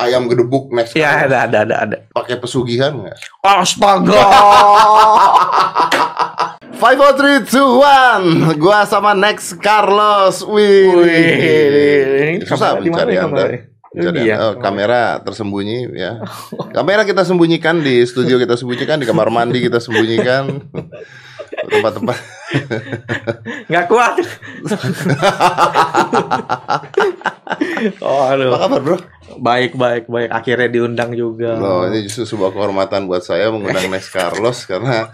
ayam gedebuk next Ya Carlos. ada ada ada ada. pakai pesugihan nggak? Astaga. Five, four, three, two, one. Gua sama Next Carlos. Wih. Wih, Susah mencari ya, anda. Ini dia. anda. Oh, kamera tersembunyi ya. Kamera kita sembunyikan di studio kita sembunyikan di kamar mandi kita sembunyikan. Tempat-tempat. Nggak kuat. oh, aduh. Apa kabar bro? Baik, baik, baik. Akhirnya diundang juga. Loh, ini justru sebuah kehormatan buat saya mengundang Next Carlos karena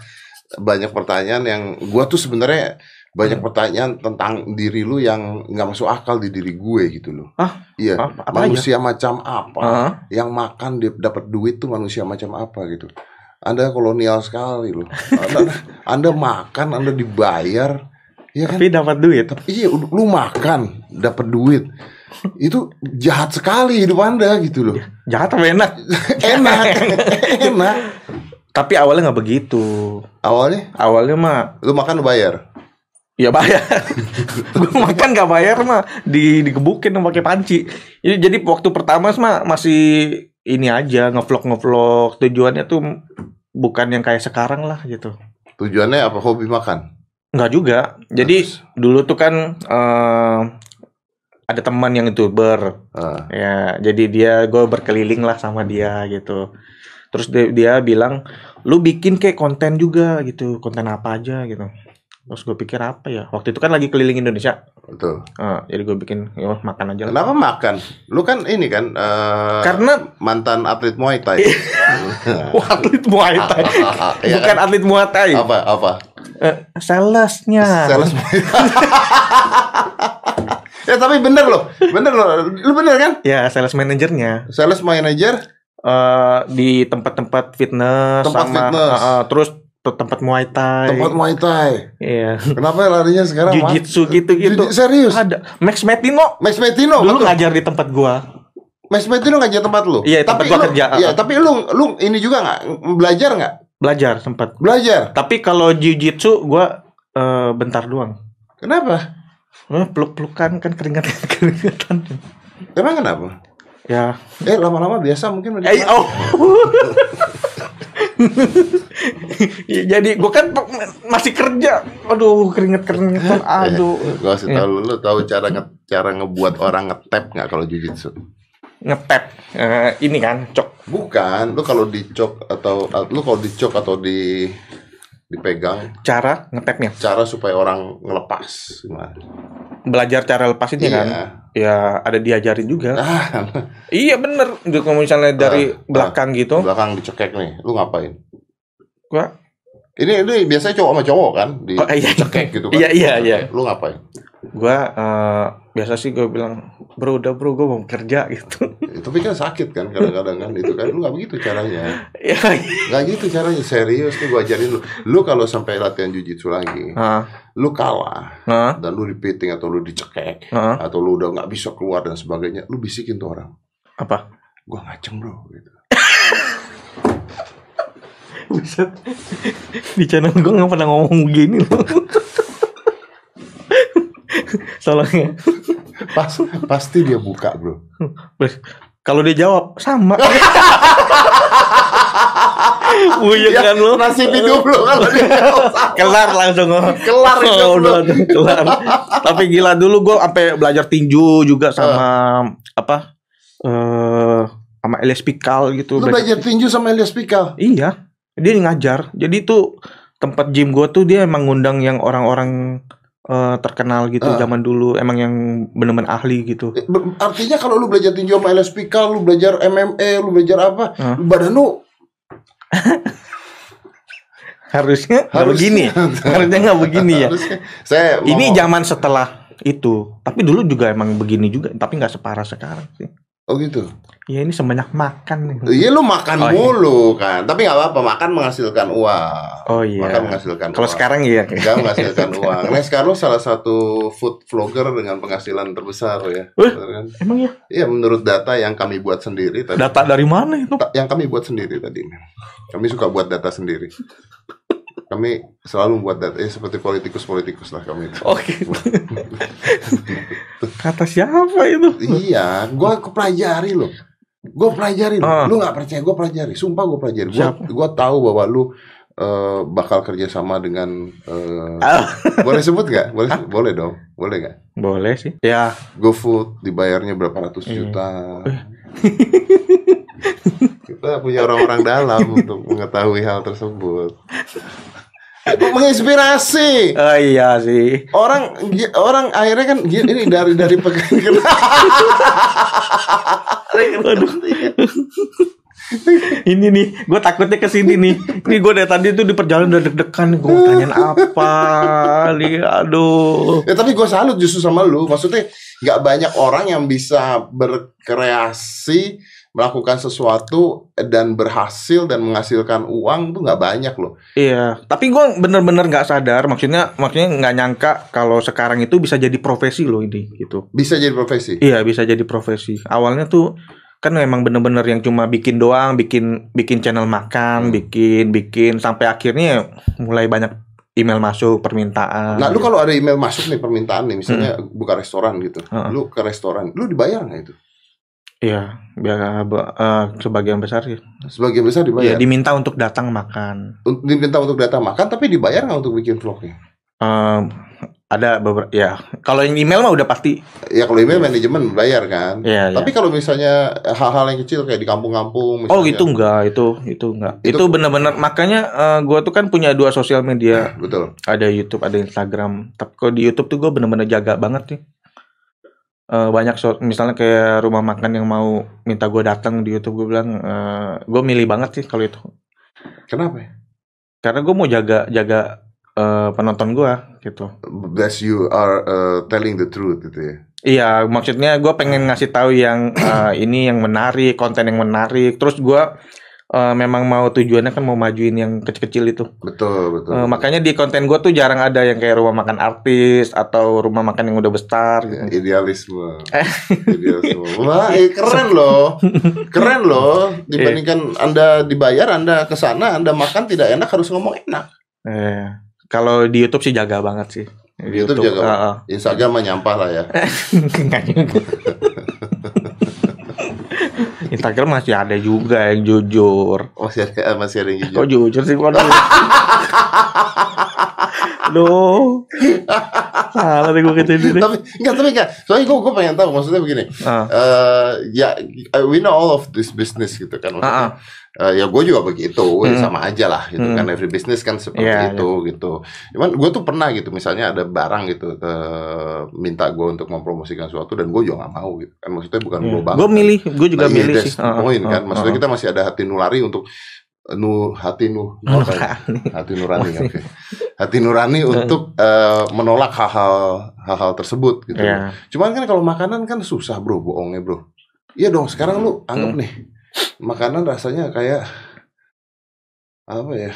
banyak pertanyaan yang gua tuh sebenarnya banyak pertanyaan tentang diri lu yang nggak masuk akal di diri gue gitu loh. Ah, Iya, apa- apa manusia macam apa? Heeh. Yang makan dia dapat duit tuh manusia macam apa gitu. Anda kolonial sekali loh. Anda, anda makan, Anda dibayar, ya kan? Tapi dapat duit. Iya, lu makan, dapat duit. Itu jahat sekali hidup Anda gitu loh. Jahat apa enak? Enak, enak. Tapi awalnya nggak begitu. Awalnya Awalnya mah lu makan lu bayar. ya bayar. gue makan nggak bayar mah di digebukin sama pakai panci. Jadi, jadi waktu pertama mah masih ini aja ngevlog ngevlog. Tujuannya tuh bukan yang kayak sekarang lah gitu. Tujuannya apa? Hobi makan. Enggak juga. Jadi Terus? dulu tuh kan eh, ada teman yang youtuber Ah, ya jadi dia gue berkeliling lah sama dia gitu terus dia, dia bilang lu bikin kayak konten juga gitu konten apa aja gitu terus gue pikir apa ya waktu itu kan lagi keliling Indonesia betul. Ah, jadi gue bikin ya makan aja lah Kenapa makan? Lu kan ini kan eh, karena mantan atlet Muay Thai. wah, atlet Muay Thai Iya bukan kan? atlet Muay Thai Apa apa? Eh, salesnya Sales Muay Thai. ya tapi bener loh, bener loh, lu bener kan? ya sales manajernya Sales manager eh di tempat-tempat fitness Tempat sama fitness. eh, eh, terus tempat Muay Thai tempat Muay Thai. iya Kenapa larinya sekarang? Jiu-jitsu gitu-gitu. Serius? ada Max Metino Max Metino dulu betul. ngajar di tempat gua Max Metino ngajar tempat lu. Iya, tempat tapi gua lu, kerja. Iya, tapi lu lu ini juga nggak belajar nggak? belajar sempat Belajar. tapi kalau jiu-jitsu gua eh, bentar doang Kenapa? Eh, peluk-pelukan kan keringetan keringetan Emang kenapa? ya Eh lama-lama biasa mungkin eh, oh Ya, jadi gua kan masih kerja. Aduh keringet keringetan aduh. Gua kasih tahu lu, lu tahu cara nge cara ngebuat orang ngetap nggak kalau jujitsu? ngetep Eh, ini kan cok. Bukan, lu kalau dicok atau lu kalau dicok atau di dipegang. Cara ngetepnya cara supaya orang ngelepas. Gimana? belajar cara lepasinnya kan? Iya. Ya ada diajarin juga Ah, Iya bener. Untuk kalau misalnya dari Ah, belakang gitu, belakang dicekek nih, lu ngapain? gua Ini ini biasanya cowok sama cowok kan di Oh, iya. gitu kan. Iya, iya, iya. Lu ngapain? gua eh, biasa sih gue bilang, bro udah bro gue mau kerja gitu. Tapi kan sakit kan kadang-kadang kan itu kan lu nggak begitu caranya. ya, Nggak gitu caranya serius nih gua ajarin lu. Lu kalau sampai latihan jujitsu lagi, nah, lu kalah nah, dan lu dipiting atau lu dicekek nah, atau lu udah nggak bisa keluar dan sebagainya, lu bisikin tuh orang, apa? gua ngaceng bro gitu. Buset. Di channel gue nggak pernah ngomong begini loh. Soalnya, Pas pasti dia buka bro. kalau dia jawab sama. Buyeng Ya, kan lo? nasib hidup kalau dia jawab. kelar langsung Kelar hidup oh, udah, kelar tapi gila dulu gue sampai belajar tinju juga sama apa eh sama Elias Pikal gitu Lu Belajar- belajar tinju sama Elias Pikal. iya dia ngajar jadi tuh tempat gym gue tuh dia emang ngundang yang orang-orang eh, terkenal gitu Ah. zaman dulu emang yang bener-bener ahli gitu. Eh, Artinya kalau lu belajar tinju sama Elias Pikal, lu belajar MMA, lu belajar apa, lu badan lu harusnya nggak begini harusnya nggak begini ya. Harusnya. Saya mau- ini zaman setelah itu tapi dulu juga emang begini juga tapi nggak separah sekarang sih. Oh gitu. Ya ini sebanyak makan nih Iya lu makan Oh, iya. mulu kan. Tapi nggak apa-apa, makan menghasilkan uang. Oh iya. Makan menghasilkan Kalau sekarang iya. Nggak menghasilkan uang. Next Carlos salah satu food vlogger dengan penghasilan terbesar ya. Kan? Emang ya? Iya menurut data yang kami buat sendiri tadi. Data dari mana itu? Yang kami buat sendiri tadi. Kami suka buat data sendiri. Kami selalu membuat data ya seperti politikus-politikus lah kami. itu. Oh gitu. Kata siapa itu? Iya, gua kepelajari loh. Gue pelajarin, Ah. lu nggak percaya gue pelajari, sumpah gue pelajari. Gue gue tahu bahwa lu eh, bakal kerjasama dengan eh, Ah, boleh sebut nggak? Boleh, boleh dong, boleh nggak? boleh sih. Ya, GoFood dibayarnya berapa ratus Iya. juta. Kita punya orang-orang dalam untuk mengetahui hal tersebut. Menginspirasi. oh iya sih. Orang orang akhirnya kan ini dari dari pekerjaan ini nih, gue takutnya ke sini nih. Ini gue dari tadi tuh di perjalanan udah deg-degan. Gue mau tanyain apa? Nih, aduh. Ya tapi gue salut justru sama lu. Maksudnya nggak banyak orang yang bisa berkreasi melakukan sesuatu dan berhasil dan menghasilkan uang tuh nggak banyak loh. Iya, tapi gue bener-bener nggak sadar. Maksudnya, maksudnya nggak nyangka kalau sekarang itu bisa jadi profesi loh ini, gitu. Bisa jadi profesi. Iya, bisa jadi profesi. Awalnya tuh kan memang bener-bener yang cuma bikin doang, bikin bikin channel makan, bikin bikin sampai akhirnya mulai banyak email masuk permintaan. Nah, lu kalau ada email masuk nih permintaan nih, misalnya buka restoran gitu, Heeh. lu ke restoran, lu dibayar nggak itu? Iya, biar eh, sebagian besar sih. Sebagian besar Ya, dibayar. diminta untuk datang makan. Diminta untuk data makan, tapi dibayar nggak untuk bikin vlognya? Em, ada beberapa ya. Kalau yang email mah udah pasti. Ya kalau email manajemen bayar kan. Iya, iya. Tapi kalau misalnya hal-hal yang kecil kayak di kampung-kampung, Oh, misalnya- itu enggak, itu itu enggak. Itu- Itu, benar-benar makanya eh, gua tuh kan punya dua sosial media, betul. ada YouTube, ada Instagram. Tapi kalau di YouTube tuh gue bener-bener jaga banget nih. Eh, banyak so- misalnya kayak rumah makan yang mau minta gue datang di YouTube gue bilang gue milih banget sih kalau itu Kenapa? ya? karena gue mau jaga jaga eh, penonton gue gitu That you are uh, telling the truth gitu ya. iya maksudnya gue pengen ngasih tahu yang eh, ini yang menarik konten yang menarik terus gue eh, memang mau tujuannya kan mau majuin yang kecil-kecil itu Betul, betul. Eh, makanya di konten gue tuh jarang ada yang kayak rumah makan artis atau rumah makan yang udah besar gitu idealisme. idealisme. Wah, eh, keren loh. Keren loh. Dibandingkan Anda dibayar, Anda ke sana, Anda makan tidak enak harus ngomong enak. Eh, kalau di YouTube sih jaga banget sih. Di YouTube jaga banget. Heeh. Instagram mah nyampah lah ya. Instagram masih ada juga yang jujur. Masih ada masih ada yang jujur. Kok jujur sih kok? Aduh. Salah deh gue gitu ini. tapi enggak tapi enggak. Soalnya gue gue pengen tahu maksudnya begini. Ah, eh ya we know all of this business gitu kan maksudnya. ah, ah. Eh, ya gue juga begitu, ya Hmm. sama aja lah gitu Hmm. kan every business kan seperti Iya, itu gitu. Cuman gue tuh pernah gitu misalnya ada barang gitu eh, minta gue untuk mempromosikan sesuatu dan gue juga nggak mau gitu kan maksudnya bukan gue banget. Gue kan. milih, gue juga Nah, iya, milih sih. the point kan. Ah, Maksudnya ah, kita masih ada hati nurani untuk nu hati nu ya? hati nurani oke. Hati nurani untuk eh, menolak hal-hal hal-hal tersebut gitu. Iya. Cuman kan kalau makanan kan susah bro, bohongnya bro. Iya dong, sekarang lu anggap Hmm. nih, makanan rasanya kayak apa ya?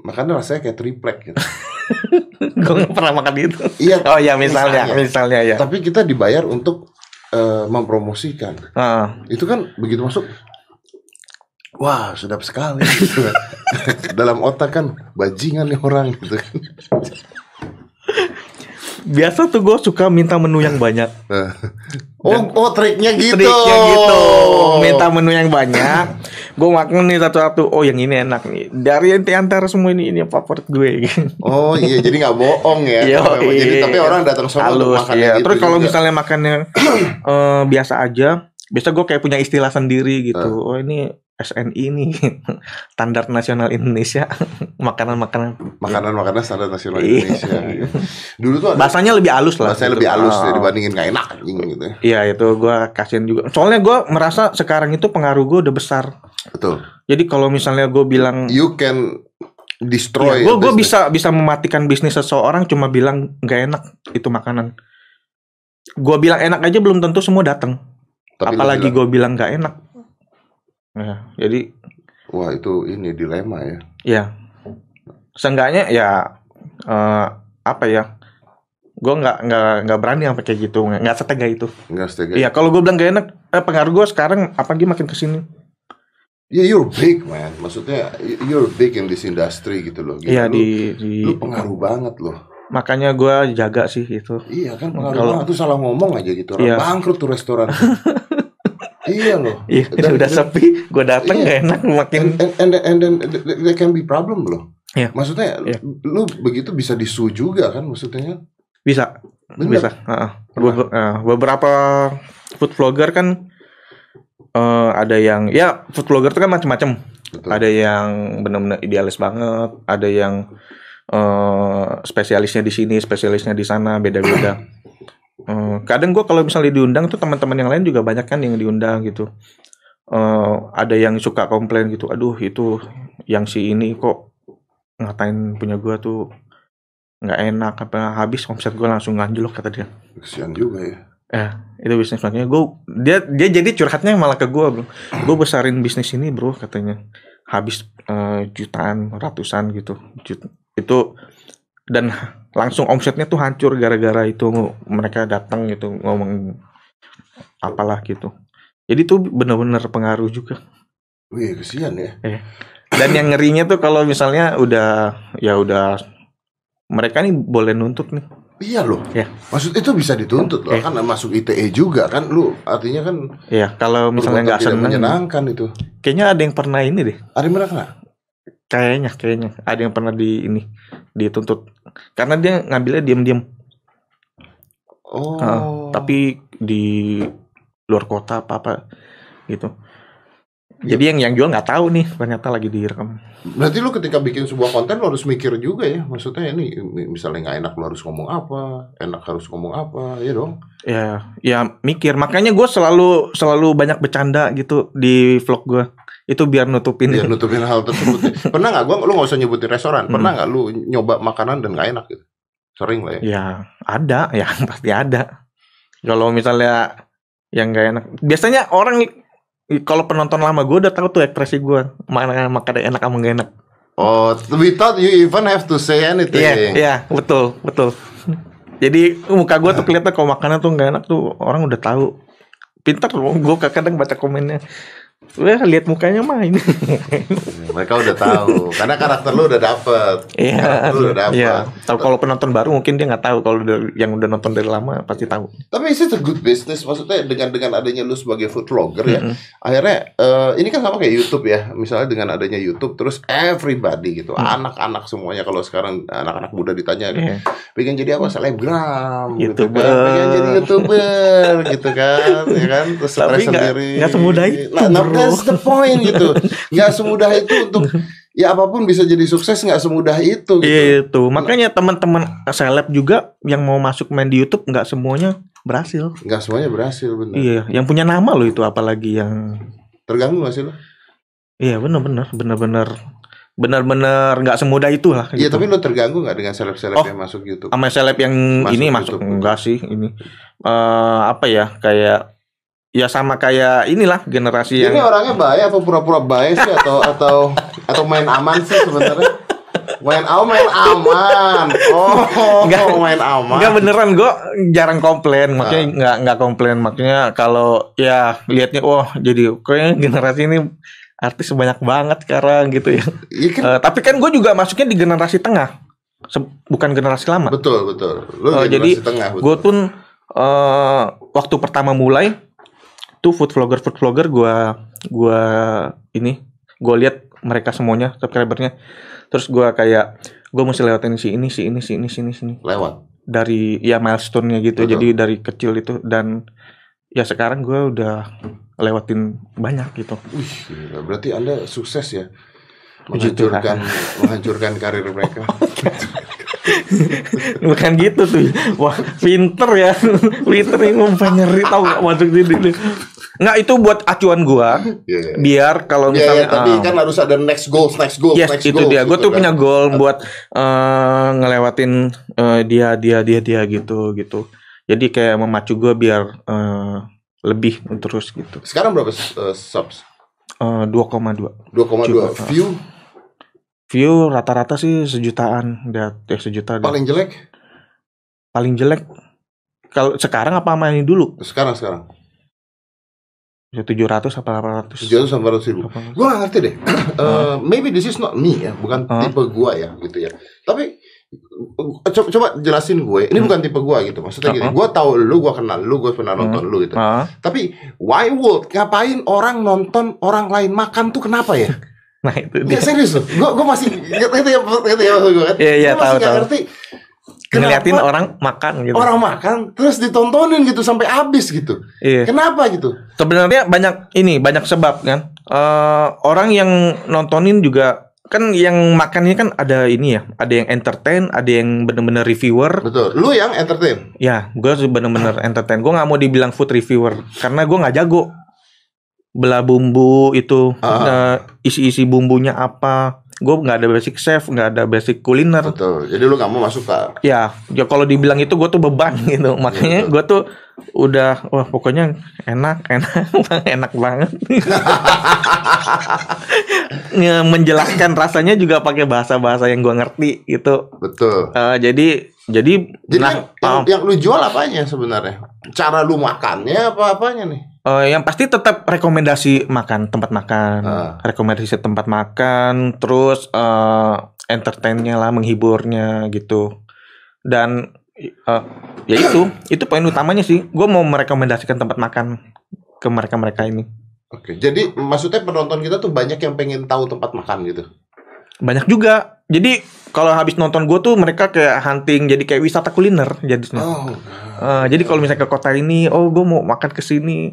Makanan rasanya kayak triplek gitu. Gue nggak pernah makan itu. iya, Oh ya misalnya, Misalnya. misalnya ya. tapi kita dibayar untuk eh, mempromosikan. Ah, Itu kan begitu masuk, wah sedap sekali gitu kan. Dalam otak kan bajingan nih orang gitu kan. Biasa tuh gue suka minta menu yang banyak. Oh, oh triknya gitu. Triknya gitu. Minta menu yang banyak. Gue makan nih satu-satu. Oh yang ini enak nih. Dari antara semua ini ini yang favorit gue. Oh iya, jadi nggak bohong ya. Iya, Memang. Jadi iya. tapi orang datang sana untuk makan iya. gitu Terus kalau misalnya makannya eh, biasa aja, biasa gue kayak punya istilah sendiri gitu. Ah. Oh ini SNI nih, standar nasional Indonesia, makanan-makanan. makanan-makanan standar nasional Iya. Indonesia. Dulu tuh ada Bahasanya lebih halus lah. bahasanya gitu. lebih halus Ah. ya dibandingin nggak enak gitu. ya. Iya itu gue kasihan juga. Soalnya gue merasa sekarang itu pengaruh gue udah besar. Betul. Jadi kalau misalnya gue bilang You can destroy. gue a gue business. bisa bisa mematikan bisnis seseorang cuma bilang nggak enak itu makanan. Gue bilang enak aja belum tentu semua datang. Tapi Apalagi gue bilang nggak enak. Nah, jadi Wah itu ini dilema ya. ya seenggaknya ya eh, apa ya? Gue nggak nggak nggak berani sampai kayak gitu, nggak nggak setega itu. Enggak setega. Iya kalau gue bilang gak enak, eh, pengaruh gue sekarang apa makin ke sini. Ya you're big man. Maksudnya you're big in this industry gitu loh. Gila, Iya di di lu pengaruh banget loh. makanya gue jaga sih itu. Iya kan pengaruh Kalau- banget tuh salah ngomong aja gitu. Orang Iya. bangkrut tuh restoran. Iya loh. Iya, udah sepi, gue dateng Iya. gak enak makin. and, and, and, then- and then th- there can be problem loh. Iya. Maksudnya Iya. lu begitu bisa disu juga kan maksudnya? Bisa, Bener. bisa. Heeh. Be- eh, beberapa food vlogger kan eh, ada yang ya food vlogger itu kan macam-macam. Ada yang benar-benar idealis banget, ada yang eh, spesialisnya di sini, spesialisnya di sana, beda-beda. Eh, kadang gue kalau misalnya diundang tuh teman-teman yang lain juga banyak kan yang diundang gitu. Eh, ada yang suka komplain gitu, aduh itu yang si ini kok ngatain punya gue tuh nggak enak apa habis omset gue langsung nganjlok kata dia. Kesian juga ya. Eh, itu bisnis makanya gue dia dia jadi curhatnya malah ke gue bro. Gue besarin bisnis ini bro katanya habis eh, jutaan ratusan gitu Jut- itu dan langsung omsetnya tuh hancur gara-gara itu mereka datang gitu ngomong apalah gitu. Jadi tuh bener-bener pengaruh juga. Wih, kesian ya. Dan yang ngerinya tuh kalau misalnya udah ya udah mereka nih boleh nuntut nih. Iya loh. Ya. Maksud itu bisa dituntut loh. Eh. Kan masuk ITE juga kan lu artinya kan Ya kalau misalnya nggak seneng, menyenangkan itu. kayaknya ada yang pernah ini deh. Ada yang pernah kena? Kayaknya, kayaknya ada yang pernah di ini dituntut karena dia ngambilnya diam-diam. Oh. Heeh, tapi di luar kota apa apa gitu. Jadi yang yang jual nggak tahu nih ternyata lagi direkam. Berarti lu ketika bikin sebuah konten lu harus mikir juga ya. Maksudnya ini misalnya nggak enak lu harus ngomong apa, enak harus ngomong apa, ya dong. Ya, ya mikir. Makanya gue selalu selalu banyak bercanda gitu di vlog gue. Itu biar nutupin. Biar nutupin hal tersebut. Pernah nggak gua lu nggak usah nyebutin restoran. Pernah Hmm. nggak lu nyoba makanan dan nggak enak gitu? Sering lah ya. Ya ada, ya pasti ada. Kalau misalnya yang nggak enak, biasanya orang kalau penonton lama gue udah tahu tuh ekspresi gue mana makan enak sama nggak enak. Oh, without you even have to say anything. Iya, iya, betul, betul. Jadi muka gue tuh kelihatan kalau makanan tuh nggak enak tuh orang udah tahu. Pinter gue kadang baca komennya. Lihat mukanya mah ini. Mereka udah tahu. Karena karakter lu udah dapet. Iya, Karakter lu udah dapet. iya. Tahu kalau penonton baru mungkin dia nggak tahu kalau yang udah nonton dari lama pasti tahu. Tapi is it a good business? Maksudnya dengan dengan adanya lu sebagai food vlogger ya, Mm-mm. akhirnya eh, ini kan sama kayak YouTube ya. Misalnya dengan adanya YouTube, terus everybody gitu, anak-anak semuanya kalau sekarang anak-anak muda ditanya, Iya. pengen jadi apa? Selebgram, gitu YouTuber. kan? Pengen jadi youtuber, gitu kan? Ya kan? Terus Tapi nggak- sendiri. nggak semudah itu, Nah, that's the point gitu. Nggak semudah itu untuk ya apa pun bisa jadi sukses nggak semudah itu. Gitu. Iya itu. Makanya teman-teman seleb juga yang mau masuk main di YouTube nggak semuanya berhasil. Nggak semuanya berhasil bener. Iya, yang punya nama loh itu apalagi yang Terganggu nggak sih lo? Iya benar-benar benar-benar benar-benar nggak semudah itu lah. Iya, gitu. tapi lo terganggu nggak dengan seleb-seleb Oh. yang masuk YouTube? sama seleb yang Masuk ini YouTube. masuk enggak sih ini Eh apa ya kayak ya sama kayak inilah generasi Ini yang orangnya baik apa pura-pura baik sih atau atau atau main aman sih sebenarnya? Main oh main aman. Oh, Nggak. main aman. Enggak beneran gue jarang komplain makanya nggak nggak komplain makanya kalau ya lihatnya wah jadi kayaknya generasi ini artis banyak banget sekarang gitu ya Iya kan? Eh, tapi kan gue juga masuknya di generasi tengah Se- bukan generasi lama Betul, betul. Oh, generasi jadi tengah, betul. gue pun eh waktu pertama mulai tuh food vlogger food vlogger gue gua ini gue lihat mereka semuanya subscribernya terus gue kayak gue mesti lewatin si ini si ini si ini si ini si ini lewat. dari ya milestone-nya gitu Betul. jadi dari kecil itu dan ya sekarang gue udah lewatin banyak gitu Wih, berarti Anda sukses ya. Menghancurkan menghancurkan. karir mereka. bukan gitu tuh. Wah pinter ya. Pinter ini mau nyeri tau gak masuk sini nggak itu buat acuan gua. Iya, iya. biar kalau Iya, misalnya iya, tapi ah, kan harus ada next goals, next goals, yes next itu goals. dia. Gue gitu tuh kan. punya goal buat eh, ngelewatin eh, dia dia dia dia gitu gitu. Jadi kayak memacu gue biar eh, lebih terus gitu. Sekarang berapa uh, subs? Eh, 2,2 2,2 view view rata-rata sih sejutaan dia eh, sejuta dia. paling jelek paling jelek kalau sekarang apa main dulu sekarang sekarang ya 700 apa 800 700 sampai 100 ribu. Apa- Gue gak ngerti deh. Eh, maybe this is not me ya, bukan Huh? tipe gua ya gitu ya. Tapi coba, coba jelasin gue. Ini bukan tipe gue gitu. Maksudnya gini, Uh-uh. gue tahu lu, gue kenal lu, gue pernah nonton lu gitu. Ah. Tapi why would ngapain orang nonton orang lain makan tuh kenapa ya? Nah itu Ya dia. serius loh. Gue gue masih ngerti ya ngerti ya maksud gue kan? Iya, iya, tahu, tahu. ngerti. Ngeliatin orang makan gitu. orang makan terus ditontonin gitu sampai habis gitu. Iya. Kenapa gitu? Sebenarnya banyak ini banyak sebab kan. Eh orang yang nontonin juga kan yang makannya kan ada ini ya, ada yang entertain, ada yang bener-bener reviewer. Betul. Lu yang entertain. Ya, gue bener-bener entertain. Gue nggak mau dibilang food reviewer karena gue nggak jago belah bumbu itu, eh, isi-isi bumbunya apa. Gue nggak ada basic chef, nggak ada basic kuliner. Betul. Jadi lu nggak mau masuk ke Ya, ya kalau dibilang itu gue tuh beban gitu. Makanya gue tuh udah wah pokoknya enak, enak, enak banget. Nge- Menjelaskan rasanya juga pakai bahasa-bahasa yang gue ngerti gitu. betul. Eh, jadi jadi Jadi nah, yang, yang, yang lu jual apanya sebenarnya? Cara lu makannya apa apanya nih? Eh, yang pasti tetap rekomendasi makan tempat makan, Ah. rekomendasi tempat makan, terus eh entertainnya lah, menghiburnya gitu. Dan eh, ya itu, itu poin utamanya sih. Gue mau merekomendasikan tempat makan ke mereka-mereka ini. Oke. Jadi maksudnya penonton kita tuh banyak yang pengen tahu tempat makan gitu. Banyak juga. Jadi kalau habis nonton gue tuh mereka kayak hunting, jadi kayak wisata kuliner jadinya. Oh. Eh, jadi kalau misalnya ke kota ini, oh gue mau makan ke sini,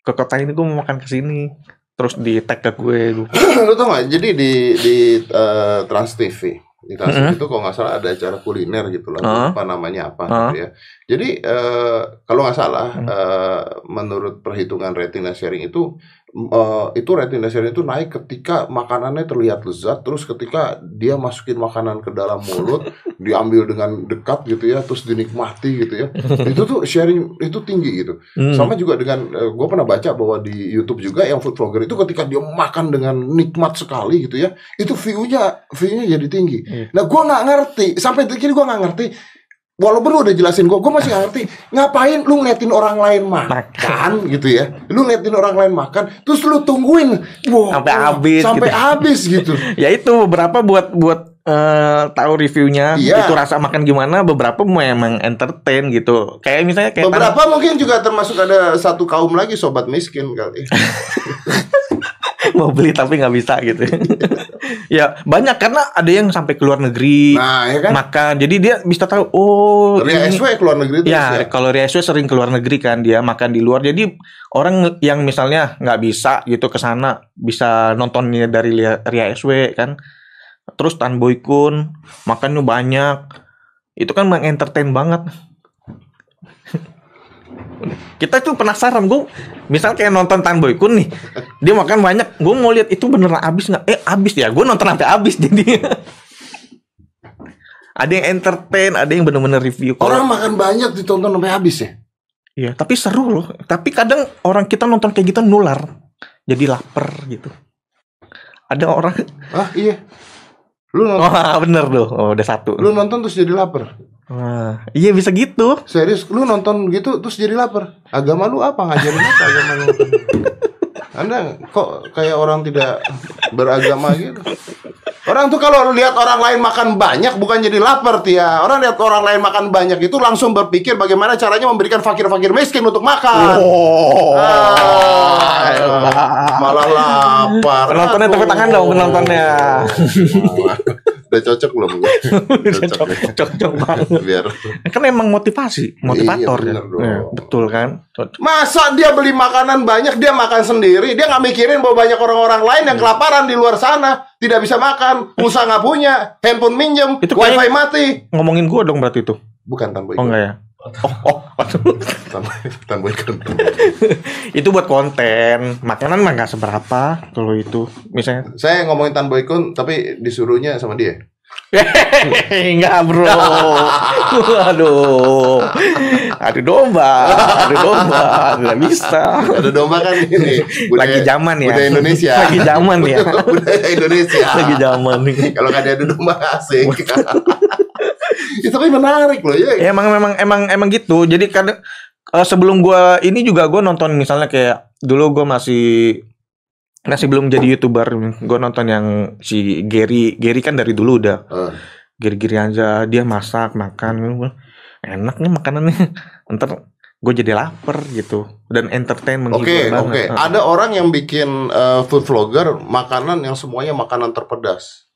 ke kota ini gue mau makan ke sini, terus di tag ke gue. lu tau gak? Jadi di di eh, Trans TV di Trans TV Mhm. itu kalau nggak salah ada acara kuliner gitu lah, Ah. apa namanya apa Ah. gitu ya. Jadi eh, kalau nggak salah Hmm. eh, menurut perhitungan rating dan sharing itu eh, itu rating dan sharing itu naik ketika makanannya terlihat lezat, terus ketika dia masukin makanan ke dalam mulut, diambil dengan dekat gitu ya, terus dinikmati gitu ya. itu tuh sharing itu tinggi gitu. Hmm. Sama juga dengan gue pernah baca bahwa di YouTube juga yang food vlogger itu ketika dia makan dengan nikmat sekali gitu ya, itu view-nya view-nya jadi tinggi. Iya. Nah gue nggak ngerti sampai ini gue nggak ngerti. Walaupun lu udah jelasin gue, gue masih ngerti. Ngapain lu ngeliatin orang lain makan gitu ya? Lu ngeliatin orang lain makan, terus lu tungguin, wow, Sampai habis sampai gitu. habis gitu. ya itu beberapa buat buat eh, tahu reviewnya Iya. itu rasa makan gimana beberapa memang entertain gitu kayak misalnya kayak Beberapa mungkin juga termasuk ada satu kaum lagi sobat miskin kali. mau beli tapi nggak bisa gitu ya banyak karena ada yang sampai ke luar negeri Nah ya kan? makan jadi dia bisa tahu oh Ria ini- SW keluar negeri terus Ya, ya. kalau Ria SW sering keluar negeri kan dia makan di luar. Jadi orang yang misalnya nggak bisa gitu ke sana bisa nontonnya dari Ria Ria SW kan. Terus Tan Boy Kun makannya banyak. Itu kan mengentertain banget. Kita tuh penasaran gue misal kayak nonton Tan Boy Kun nih dia makan banyak gue mau lihat itu beneran habis nggak eh habis ya gue nonton sampai habis jadi ada yang entertain ada yang bener-bener review Kalau- Orang makan banyak ditonton sampai habis ya. Iya, tapi seru loh. Tapi kadang orang kita nonton kayak gitu nular. Jadi lapar gitu. Ada orang Ah iya. Lu nonton, Wah, bener tuh. Oh, udah satu. lu nonton terus jadi lapar. Wah, iya bisa gitu. Serius, lu nonton gitu terus jadi lapar. Agama lu apa? Ngajarin apa agama lu? Anda kok kayak orang tidak beragama gitu? Orang tuh kalau lihat orang lain makan banyak bukan jadi lapar Tia. Orang lihat orang lain makan banyak itu langsung berpikir bagaimana caranya memberikan fakir-fakir miskin untuk makan. Oh. Ah, malah lapar. Penontonnya tepuk tangan dong penontonnya. Udah cocok belum? gue? Cocok, ya. cocok banget. Biar Kan emang motivasi, motivator Iya, kan. Ya, betul kan? Cocok. Masa dia beli makanan banyak, dia makan sendiri, dia nggak mikirin bahwa banyak orang-orang lain yang kelaparan di luar sana, tidak bisa makan, pulsa nggak punya, handphone minjem, Itu wifi mati. Ngomongin gua dong berarti itu. Bukan tanpa Oh ikut. enggak ya? Oh, oh. Itu buat konten. Makanan mah nggak seberapa kalau itu. Misalnya Saya ngomongin tanpa ikut, tapi disuruhnya sama dia. Enggak bro Aduh Aduh domba Aduh domba Nggak bisa Ada domba kan ini. Lagi zaman ya Budaya Indonesia. Lagi zaman ya budaya Indonesia. Lagi zaman nih Kalau nggak ada domba asik. ya, tapi menarik loh ya. Ya, emang memang emang emang gitu jadi kadang eh, sebelum gua ini juga gua nonton misalnya kayak dulu gua masih masih belum jadi youtuber gua nonton yang si Gary Gary kan dari dulu udah Eh, giri-giri aja dia masak makan enak nih makanannya ntar gue jadi lapar gitu dan entertain Oke, menghibur oke. banget Heeh. Ada orang yang bikin eh, food vlogger makanan yang semuanya makanan terpedas.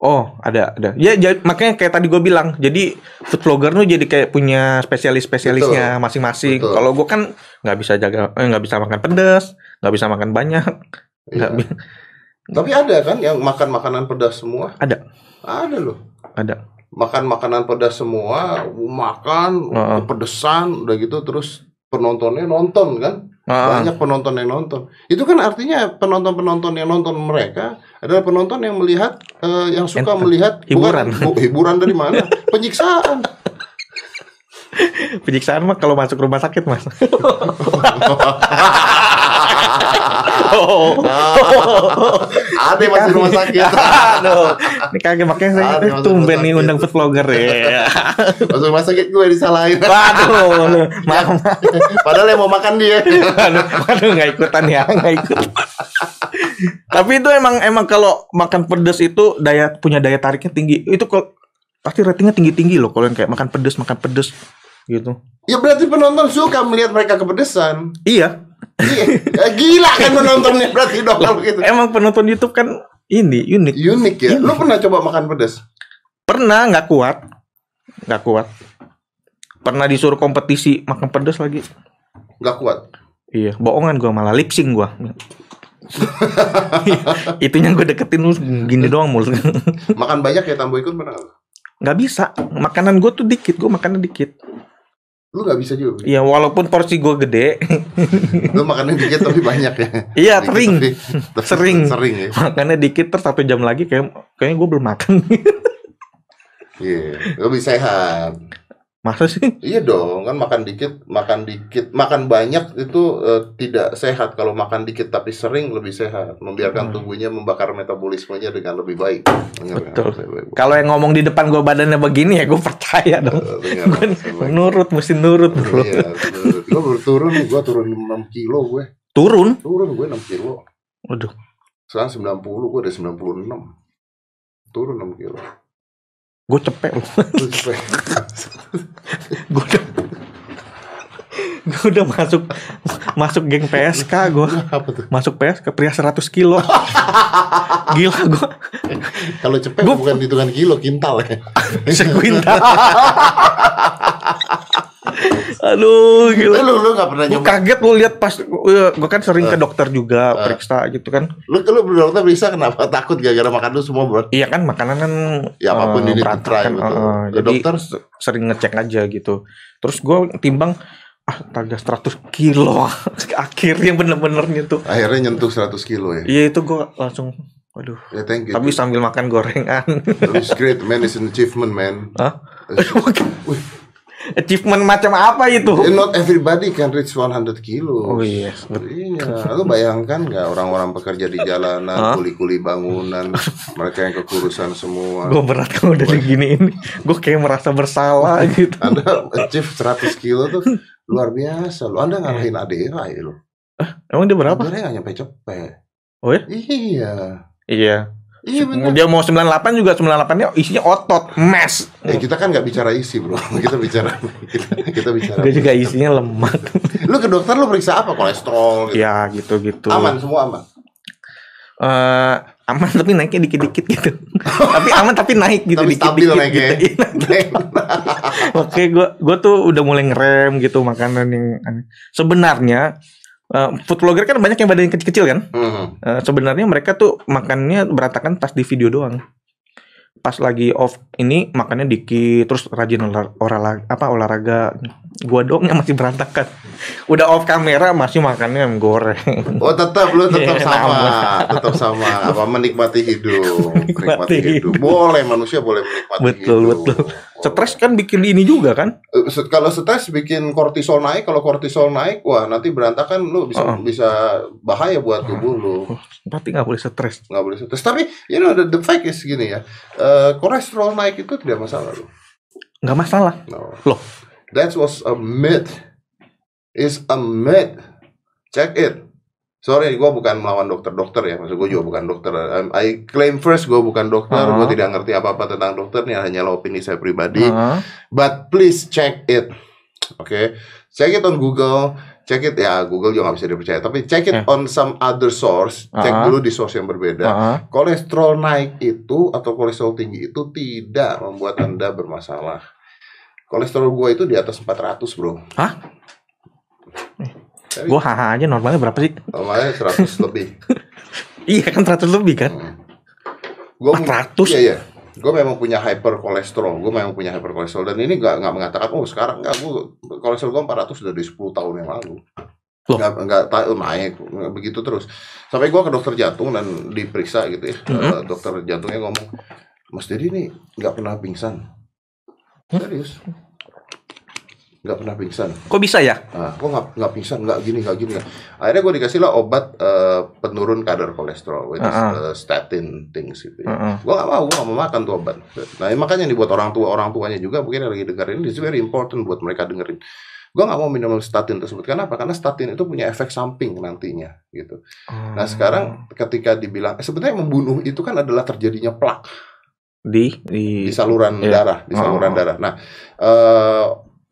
Oh ada ada ya jadi, makanya kayak tadi gue bilang jadi food vlogger tuh jadi kayak punya spesialis spesialisnya masing-masing kalau gue kan nggak bisa jaga eh, nggak bisa makan pedas nggak bisa makan banyak Iya. bi- Tapi ada kan yang makan makanan pedas semua? Ada. Ada loh. ada Makan makanan pedas semua, makan Heeh. kepedesan, udah gitu terus penontonnya nonton kan? Ah, Banyak penonton yang nonton. Itu kan artinya penonton-penonton yang nonton mereka adalah penonton yang melihat eh, yang suka Enter- melihat hiburan. bukan bu- hiburan dari mana? Penyiksaan. penyiksaan mah kalau masuk rumah sakit mas oh. Ada masih rumah sakit. Aduh, ini kagak makanya saya masuk tumben nih undang food vlogger ya. Masuk rumah sakit gue disalahin. Waduh, lu, maaf. Padahal yang mau makan dia. Waduh, waduh nggak ikutan ya, nggak ikut. Tapi itu emang emang kalau makan pedas itu daya punya daya tariknya tinggi. Itu kok pasti ratingnya tinggi tinggi loh kalau yang kayak makan pedas makan pedas gitu. Ya berarti penonton suka melihat mereka kepedesan. Iya, Iya. Ya, Gila kan penontonnya berarti dong kalau gitu. emang penonton YouTube kan ini unik. Unik ya. Lu pernah coba makan pedas? Pernah nggak kuat, nggak kuat. Pernah disuruh kompetisi makan pedas lagi. Gak kuat. Iya, bohongan gua malah lip sync gua. Itunya gue deketin lu gini doang mulu. Makan banyak ya tambo ikut pernah nggak? nggak bisa. Makanan gue tuh dikit, gue makannya dikit. Lu gak bisa juga. Iya, walaupun porsi gue gede, Lu makannya dikit tapi banyak ya. iya sering. tapi- tapi Sering. Sering ya. Makannya dikit terus satu jam lagi kayak kayaknya gue belum makan. Iya. Lebih sehat. Masa sih? Iya dong, kan makan dikit, makan dikit, makan banyak itu eh, tidak sehat. Kalau makan dikit tapi sering lebih sehat, membiarkan Hmm. tubuhnya membakar metabolismenya dengan lebih baik. Nggak? Betul. Kalau yang ngomong di depan gue badannya begini ya gue percaya dong. Eh, Gue nurut, mesti nurut bro. Iya, gue baru turun, gue turun 6 kilo gue. Turun? Turun gue 6 kilo. Waduh, Sekarang 90, gue udah 96. Turun 6 kilo. Gue cepet. Gue- udah gue udah masuk masuk geng PSK gue masuk PSK pria 100 kilo. Gila gue Kalau cepet Gua- bukan hitungan kilo, kintal ya. sekuintal aduh Eh, gila lu lu gak pernah gue nyoba? kaget lu lihat pas gue kan sering ke dokter juga Eh. periksa gitu kan Lu lu dokter bisa kenapa takut gara-gara makan lu semua bro? iya kan makanan kan Ya, apa pun eh, ini try, betul. eh, Ke jadi dokter? se- sering ngecek aja gitu terus gue timbang ah taga 100 kilo akhirnya bener-bener nyentuh Akhirnya nyentuh 100 kilo ya. Iya itu gue langsung, waduh. Ya thank you. Tapi sambil makan gorengan. It's great man, it's an achievement man. Hah? Wih, Achievement macam apa itu? eh, not everybody can reach 100 kilo. Oh iya, Iya, lu bayangkan nggak orang-orang pekerja di jalanan, kuli-kuli bangunan, mereka yang kekurusan semua. Gue berat kalau udah diginiin. Gue kayak merasa bersalah gitu. Anda achieve 100 kilo tuh luar biasa. Lu Anda ngalahin Adera ya lu. Emang dia berapa? Adera nggak nyampe cepet. Oh ya? Iya. Iya. Iya benar. Dia mau 98 juga 98 nya isinya otot, mes. Eh, kita kan nggak bicara isi bro, kita bicara kita, kita bicara. Gue juga isinya lemak. Lu ke dokter lu periksa apa? Kolesterol gitu. ya gitu-gitu. Aman semua aman. Eh, aman tapi naiknya dikit-dikit gitu. tapi aman tapi naik gitu Tapi stabil dikit-dikit naiknya. gitu. Oke, gue gue tuh udah mulai ngerem gitu makanan yang aneh. sebenarnya eh, food vlogger kan banyak yang badannya kecil-kecil kan. Hmm. Eh, sebenarnya mereka tuh makannya berantakan pas di video doang. Pas lagi off ini makannya dikit, terus rajin olah- olahraga apa olahraga. Gua doang yang masih berantakan. Udah off kamera masih makannya yang goreng. Oh tetap lu tetap Iya, sama, tetap sama. Apa menikmati hidup, Menikmati hidup. Boleh manusia boleh menikmati betul hidup. betul. Stres kan bikin ini juga kan? Eh, Kalau stres bikin kortisol naik, kalau kortisol naik, wah nanti berantakan lu bisa Oh. bisa bahaya buat tubuh lu. Berarti nggak boleh stres. nggak boleh stres. Tapi you know the, the fact is gini ya, eh, kolesterol naik itu tidak masalah lu. Nggak masalah. No. Loh. That was a myth. Is a myth. Check it. Sorry, gue bukan melawan dokter-dokter ya. Maksud gue juga bukan dokter. Um, I claim first gue bukan dokter. Uh-huh. Gue tidak ngerti apa-apa tentang dokter. Ini hanyalah opini saya pribadi. Heeh. But please check it. Oke, check it on Google. Check it ya Google juga nggak bisa dipercaya. Tapi check it Eh. on some other source. Cek Uh-huh. dulu di source yang berbeda. Heeh. Kolesterol naik itu atau kolesterol tinggi itu tidak membuat anda bermasalah. Kolesterol gue itu di atas 400 bro. Hah? Gua haha aja normalnya berapa sih? Normalnya 100 lebih. Iya kan 100 lebih kan? Gue 400? Iya iya. Gue memang punya hyperkolesterol. Gue memang punya hyperkolesterol dan ini nggak nggak mengatakan oh sekarang nggak gue kolesterol gue 400 sudah dari 10 tahun yang lalu. Loh. Nggak nggak tahu naik begitu terus. Sampai gue ke dokter jantung dan diperiksa gitu ya. Mhm. Eh, dokter jantungnya ngomong, Mas Dedi ini nggak pernah pingsan. Serius? Nggak pernah pingsan. Kok bisa ya? Nah, kok nggak nggak pingsan, nggak gini, nggak gini. nggak. Akhirnya gue dikasih lah obat eh, penurun kadar kolesterol, which is Uh-uh. eh, statin things gitu. Ya. Heeh. Gue gak mau, gue gak mau makan tuh obat. Nah makanya nih buat orang tua orang tuanya juga mungkin yang lagi dengerin, it's very important buat mereka dengerin. Gue gak mau minum statin tersebut. Kenapa? Karena statin itu punya efek samping nantinya gitu. Nah sekarang ketika dibilang, eh, sebenarnya membunuh itu kan adalah terjadinya plak di di, di saluran Iya. darah, di saluran Oh. darah. Nah eh,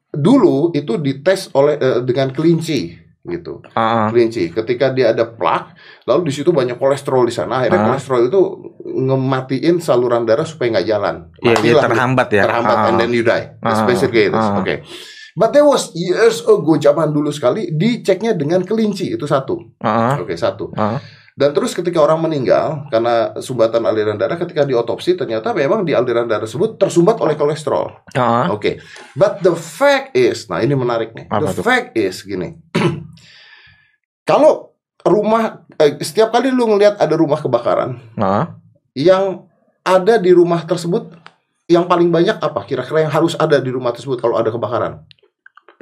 dulu itu dites oleh eh, dengan kelinci gitu. Ah. kelinci. Ketika dia ada plak, lalu di situ banyak kolesterol di sana. Akhirnya Ah. kolesterol itu ngematiin saluran darah supaya nggak jalan. Iya, Matilah terhambat ya. terhambat, Ah, and then you die. That's basically it. Ah. Oke. But there was years ago zaman dulu sekali diceknya dengan kelinci itu satu. ah, Oke satu. ah. Dan terus ketika orang meninggal karena sumbatan aliran darah ketika diotopsi ternyata memang di aliran darah tersebut tersumbat oleh kolesterol. Ah, ah. Oke. But the fact is, nah ini menarik nih. Apa the tuh? fact is gini. Kalau rumah eh, setiap kali lu ngelihat ada rumah kebakaran, Ah. yang ada di rumah tersebut yang paling banyak apa? Kira-kira yang harus ada di rumah tersebut kalau ada kebakaran?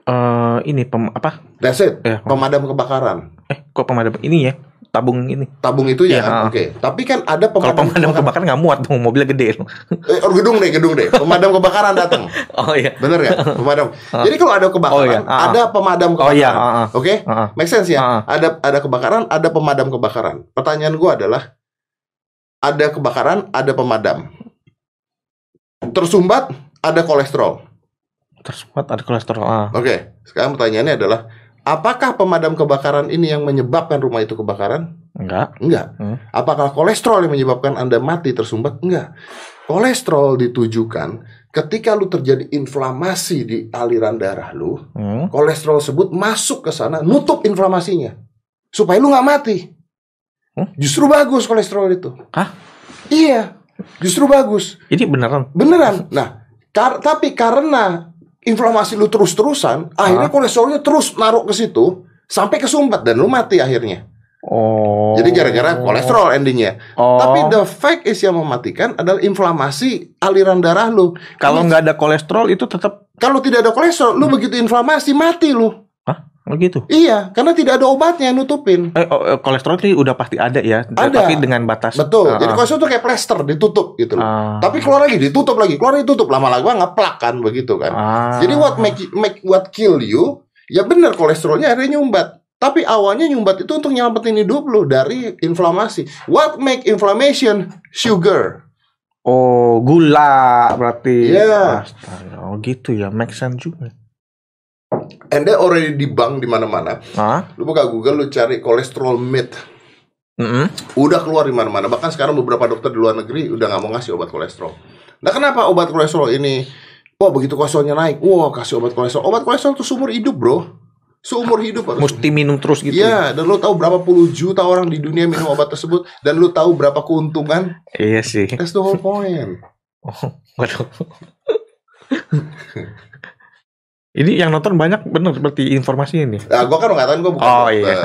Eh, ini pem, apa? That's it. Ya, Pemadam kebakaran. eh kok pemadam ini ya? Tabung ini. Tabung itu ya, ah. Oke. Tapi kan ada Kalau pemadam, pemadam kebakaran. kebakaran nggak muat dong, mobilnya gede. Eh, oh, gedung deh, gedung deh. Pemadam kebakaran datang. Oh iya. Bener ya? Pemadam. Jadi kalau ada kebakaran, Oh, iya. Ah, ah. ada pemadam Oh kebakaran. iya. ah. Oke? Ah. Make sense ya? Ada ada kebakaran, ada pemadam kebakaran. Pertanyaan gua adalah ada kebakaran, ada pemadam. Tersumbat, ada kolesterol. Tersumbat ada kolesterol. Oke, sekarang pertanyaannya adalah apakah pemadam kebakaran ini yang menyebabkan rumah itu kebakaran? Enggak. Enggak. Hmm. Apakah kolesterol yang menyebabkan Anda mati tersumbat? Enggak. Kolesterol ditujukan ketika lu terjadi inflamasi di aliran darah lu, Hmm. kolesterol tersebut masuk ke sana, nutup inflamasinya. Supaya lu nggak mati. Hmm? Justru bagus kolesterol itu. Hah? Iya, justru bagus. Ini beneran. Beneran. Nah, kar- tapi karena inflamasi lu terus-terusan, akhirnya Ah. kolesterolnya terus naruh ke situ sampai kesumbat dan lu mati akhirnya. Oh. Jadi gara-gara kolesterol endingnya. Oh. Tapi the fact is yang mematikan adalah inflamasi aliran darah lu. kalau nggak ada kolesterol itu tetap kalau tidak ada kolesterol, lu begitu inflamasi mati lu. Oh gitu. Iya, karena tidak ada obatnya yang nutupin. Eh, oh, eh, kolesterol itu udah pasti ada ya, Ada. tapi dengan batas. Betul. Ah, Jadi ah. kolesterol itu kayak plester ditutup gitu loh. Ah. Tapi keluar lagi ditutup lagi, keluar lagi ditutup lama-lama ngeplak kan begitu kan. Ah. Jadi what make make what kill you? Ya benar kolesterolnya akhirnya nyumbat. Tapi awalnya nyumbat itu untuk nyelamatin hidup lu dari inflamasi. What make inflammation? Sugar. Oh, gula berarti. Iya. Astaga, Oh gitu ya, make sense juga. And they already debunk di mana-mana. Ah, Lu buka Google, lu cari kolesterol myth. mm Udah keluar di mana-mana. Bahkan sekarang beberapa dokter di luar negeri udah nggak mau ngasih obat kolesterol. Nah, kenapa obat kolesterol ini? Wah, begitu kolesterolnya naik, wah kasih obat kolesterol. Obat kolesterol tuh seumur hidup, bro. Seumur hidup harus. mesti minum terus gitu. Iya, dan lu tahu berapa puluh juta orang di dunia minum obat tersebut, dan lu tahu berapa keuntungan? Iya sih. That's the whole point. Oh, waduh. Ini yang nonton banyak bener seperti informasi ini. Nah, gua kan mengatakan gua bukan Oh, dokter. iya.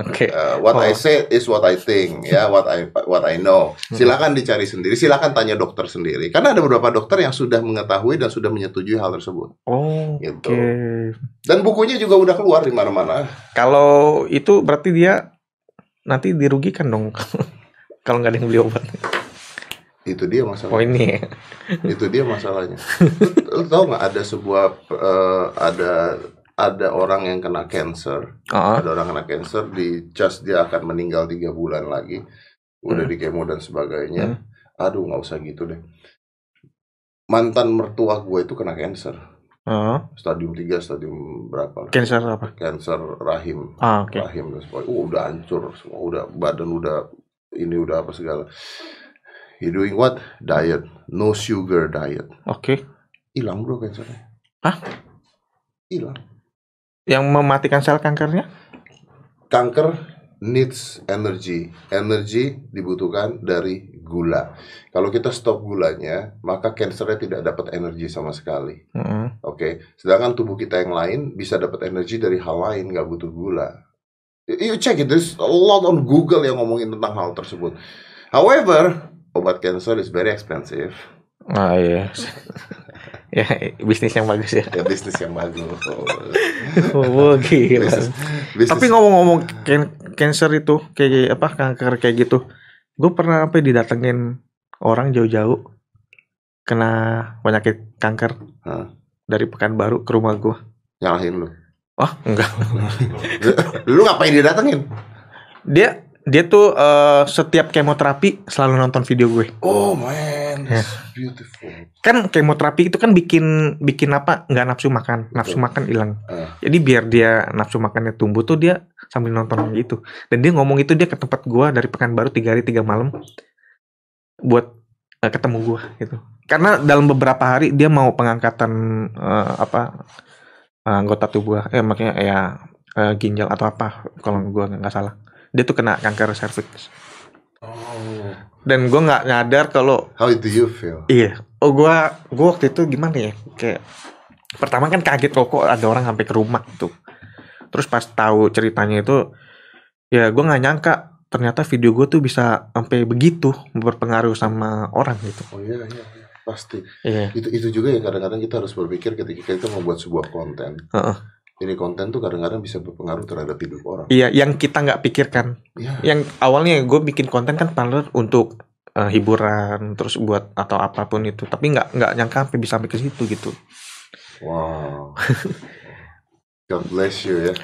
Oke. Uh, what I Oh. say is what I think, ya, what I what I know. Silakan dicari sendiri, silakan tanya dokter sendiri. Karena ada beberapa dokter yang sudah mengetahui dan sudah menyetujui hal tersebut. Oh, Gitu. oke. Dan bukunya juga udah keluar di mana-mana. Kalau itu berarti dia nanti dirugikan dong. Kalau nggak ada yang beli obat. Itu dia Oh masalahnya. ini. Itu dia masalahnya. Lu, lu tahu nggak ada sebuah eh, ada ada orang yang kena cancer, Heeh. ada orang kena cancer di just dia akan meninggal tiga bulan lagi, udah Hmm. di kemo dan sebagainya. Hmm. Aduh nggak usah gitu deh. Mantan mertua gue itu kena cancer, Heeh. stadium 3, stadium berapa? Cancer apa? Cancer rahim, Ah, oke. rahim dan sebagainya. Uh, udah hancur semua, udah badan udah ini udah apa segala. He doing what? Diet, no sugar diet. Oke. Hilang bro cancernya. Hah? Hilang. Yang mematikan sel kankernya? kanker needs energy. Energy dibutuhkan dari gula. Kalau kita stop gulanya, maka kansernya tidak dapat energi sama sekali. Heeh. Oke, sedangkan tubuh kita yang lain bisa dapat energi dari hal lain, nggak butuh gula. You check it, there's a lot on Google yang ngomongin tentang hal tersebut. However, obat cancer is very expensive. Ah iya. ya bisnis yang bagus ya. Ya bisnis yang bagus. Oh, gila. Bisnis- bisnis- Tapi ngomong-ngomong can- cancer itu kayak apa kanker kayak gitu, gue pernah apa didatengin orang jauh-jauh kena penyakit kanker Hah? dari Pekanbaru ke rumah gue. nyalahin lu. Wah enggak, Lu ngapain dia datengin? dia dia tuh eh, setiap kemoterapi selalu nonton video gue. Oh man, that's beautiful. Kan kemoterapi itu kan bikin bikin apa? Nggak nafsu makan, nafsu Betul. makan hilang. Ah. Jadi biar dia nafsu makannya tumbuh tuh dia sambil nonton gitu. Dan dia ngomong itu dia ke tempat gua dari Pekanbaru tiga hari tiga malam buat eh, ketemu gua gitu. Karena dalam beberapa hari dia mau pengangkatan eh, apa eh, anggota tubuh, eh makanya ya eh, ginjal atau apa kalau gua nggak salah. Dia tuh kena kanker cervix. Oh, Dan gua nggak nyadar kalau how do you feel? Iya. Oh gua gua waktu itu gimana ya? Kayak pertama kan kaget kok kok ada orang sampai ke rumah gitu. Terus pas tahu ceritanya itu ya gua nggak nyangka ternyata video gue tuh bisa sampai begitu berpengaruh sama orang gitu. Oh iya, iya, iya. pasti. Iya. Itu itu juga yang kadang-kadang kita harus berpikir ketika kita membuat sebuah konten. Heeh. Ini konten tuh kadang-kadang bisa berpengaruh terhadap hidup orang. Iya, yang kita nggak pikirkan. Iya. Yang awalnya gue bikin konten kan partner untuk eh, hiburan terus buat atau apa pun itu, tapi nggak nggak nyangka sampai bisa sampai ke situ gitu. Wow. God bless you ya.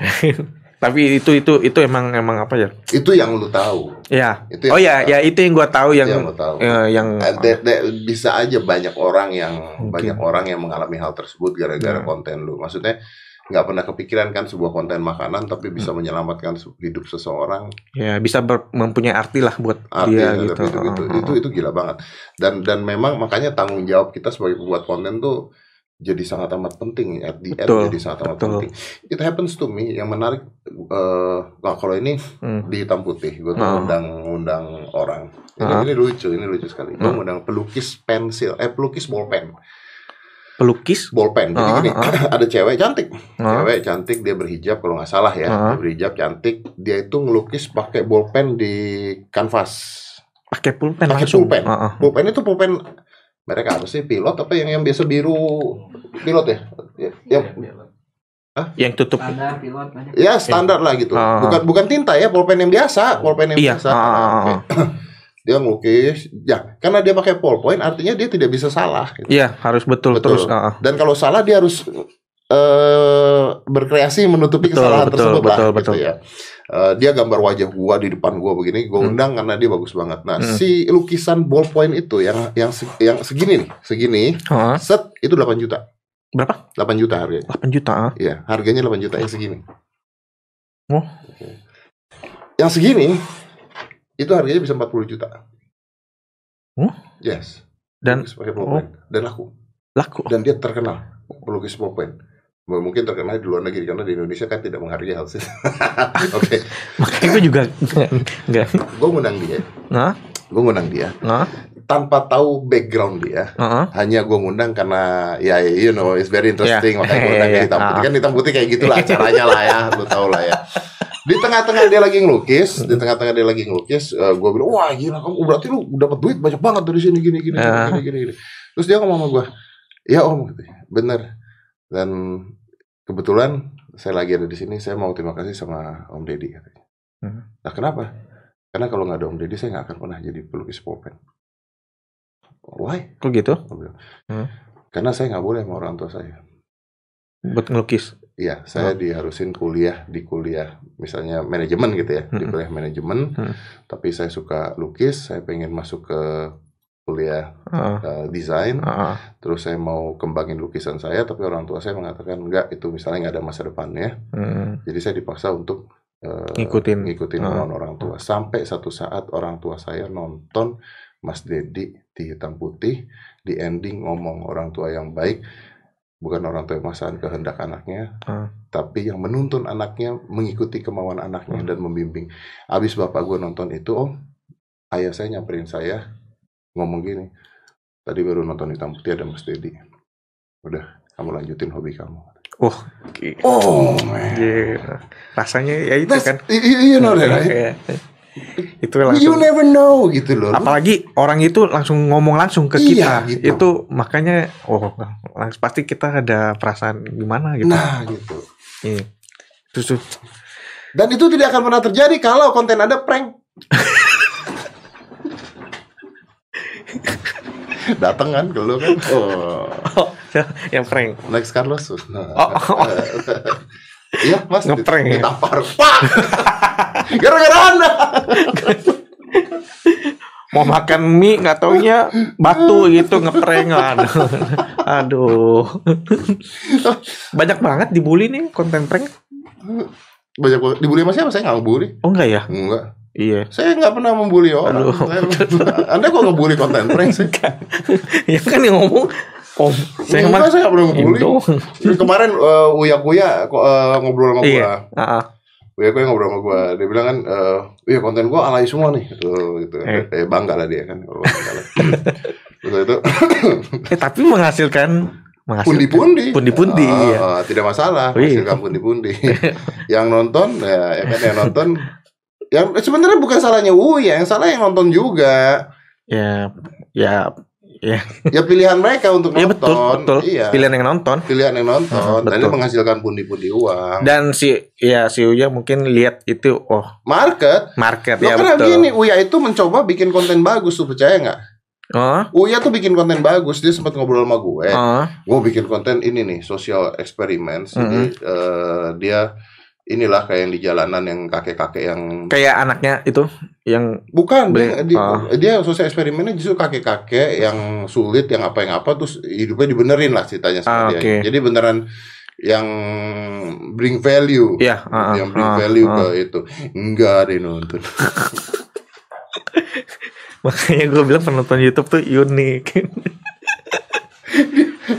Tapi itu itu itu emang emang apa ya? Itu yang lu tahu. Ya. Itu Oh yang ya, lu ya itu yang gua tahu tahu. yang yang lu tahu. eh, yang Eh, de- de- bisa aja banyak orang yang Mungkin. banyak orang yang mengalami hal tersebut gara-gara Ya. konten lu. Maksudnya nggak pernah kepikiran kan sebuah konten makanan tapi bisa Hmm. menyelamatkan hidup seseorang ya bisa ber- mempunyai arti lah buat arti dia terhadap gitu. itu, itu, Heeh. itu itu gila banget dan dan memang makanya tanggung jawab kita sebagai pembuat konten tuh jadi sangat amat penting at the end Betul, jadi sangat amat betul. penting it happens to me yang menarik eh nah kalau ini Hmm. di hitam putih gue tuh undang undang orang ini, ini lucu ini lucu sekali gue Ah. undang pelukis pensil eh pelukis bolpen Pelukis. bolpen jadi Ah, gini ah. ada cewek cantik Ah. cewek cantik dia berhijab kalau nggak salah ya Ah. dia berhijab cantik dia itu ngelukis pakai bolpen di kanvas Pakai pulpen Pakai langsung. pulpen. Heeh. pulpen itu pulpen mereka apa sih pilot apa yang yang biasa biru pilot ya ya, yang, Yang tutup. Standar pilot banyak. ya standar lah gitu Ah. bukan bukan tinta ya pulpen yang biasa pulpen yang Iya. biasa ah, Oke. dia ngelukis ya karena dia pakai ballpoint artinya dia tidak bisa salah gitu. Iya, harus betul, Betul. terus. Heeh. dan kalau salah dia harus eh berkreasi menutupi Betul, kesalahan betul, tersebut lah betul, gitu betul. ya Eh, dia gambar wajah gua di depan gua begini gua Hmm. undang karena dia bagus banget nah Hmm. si lukisan ballpoint itu yang yang yang segini nih segini Heeh. set itu 8 juta Berapa? 8 juta harganya 8 juta. ah. Iya, harganya 8 juta yang segini. Oh. Yang segini itu harganya bisa 40 juta. Oh. Yes. Dan- pakai pulpen. dan laku. Laku. Dan dia terkenal pelukis pulpen. Mungkin terkenal di luar negeri karena di Indonesia kan tidak menghargai hal itu. Oke, Makanya gue juga enggak. gue ngundang dia. Nah, Gue ngundang dia nah, tanpa tahu background dia. heeh. Hanya gue ngundang karena ya you know it's very interesting Ya. makanya gue undang Iya, dia iya. hitam putih Ah. kan hitam putih kayak gitulah caranya lah ya lu tau lah ya di tengah-tengah dia lagi ngelukis di tengah-tengah dia lagi ngelukis gue bilang wah gila kamu berarti lu dapat duit banyak banget dari sini gini gini Ah. gini, gini, gini. terus dia ngomong sama gue ya om gitu. bener dan kebetulan saya lagi ada di sini saya mau terima kasih sama om deddy katanya Hmm. nah kenapa karena kalau nggak ada om deddy saya nggak akan pernah jadi pelukis pulpen why Kok gitu? Bilang. Hmm. Karena saya nggak boleh sama orang tua saya. Buat ngelukis. Iya, saya diharusin kuliah di kuliah misalnya manajemen gitu ya, di Mm-mm. kuliah manajemen. Mm. Tapi saya suka lukis, saya pengen masuk ke kuliah Heeh. eh, desain. Heeh. Terus saya mau kembangin lukisan saya, tapi orang tua saya mengatakan enggak, itu misalnya nggak ada masa depannya. Hmm. Jadi saya dipaksa untuk eh, Ngikutin. ngikutin kemauan orang tua. Sampai satu saat orang tua saya nonton Mas Dedi di hitam putih, di ending ngomong orang tua yang baik, bukan orang tua yang memaksakan kehendak anaknya, Ah. tapi yang menuntun anaknya mengikuti kemauan anaknya Hmm. dan membimbing. Abis bapak gue nonton itu, om, ayah saya nyamperin saya ngomong gini, tadi baru nonton hitam putih ada Mas Dedi. Udah, kamu lanjutin hobi kamu. Oke. Oh, man. Iya. Rasanya ya itu That's- kan. y- you know that, right? Itu You langsung never know gitu loh. apalagi orang itu langsung ngomong langsung ke Iya, kita gitu. itu makanya oh langsung pasti kita ada perasaan gimana gitu Nah, gitu. Iya. terus tuh, Dan itu tidak akan pernah terjadi kalau konten ada prank. Datang kan ke lu kan. Oh, oh, yang prank next Carlos. Nah, Oh, oh. Iya, Mas. Ngeprank ya? Ditampar. Pak. Gara-gara Anda. mau makan mie nggak taunya batu gitu ngeprank aduh aduh banyak banget dibully nih konten prank Banyak banget. dibully sama siapa? Saya nggak ngebully. oh enggak ya Enggak. iya Saya nggak pernah membuli orang. Aduh. Saya- anda kok ngebully konten prank sih? ya kan yang ngomong om saya mah saya nggak pernah ngebully. Kemarin eh, Uya Kuya kok, eh, ngobrol sama gua. iya ah. Uya Kuya ngobrol sama gua. Dia bilang kan, eh, iya konten gua alay semua nih. Gitu, gitu. Eh. Eh. bangga lah dia kan. kalau bangga lah. Terus itu eh tapi menghasilkan menghasilkan pundi-pundi. Pundi-pundi, Ah, iya. ah, tidak masalah. Oh, iya. Hasilkan pundi-pundi. yang nonton, ya, ya kan yang nonton. Yang sebenarnya bukan salahnya Uya, yang salah yang nonton juga. ya ya ya Ya pilihan mereka untuk Iya nonton. betul betul Iya. pilihan yang nonton Pilihan yang nonton. Ah, Dan ini menghasilkan pundi-pundi uang. dan si ya si Uya mungkin lihat itu oh Market. market Loh, ya karena betul gini, Uya itu mencoba bikin konten bagus tuh percaya nggak? oh Uya tuh bikin konten bagus, dia sempat ngobrol sama gue. oh Gue bikin konten ini nih, social experiments. Jadi Mm-hmm. eh, dia inilah kayak yang di jalanan yang kakek-kakek yang kayak anaknya itu yang bukan dia, Beli- dia, oh. dia social eksperimennya justru kakek-kakek yang sulit, yang apa yang apa terus hidupnya dibenerin lah ceritanya sama Ah, oke. Jadi beneran yang bring value. ya ah, ah, yang bring ah, value ah. ke itu. Enggak deh nonton. makanya gue bilang penonton YouTube tuh unik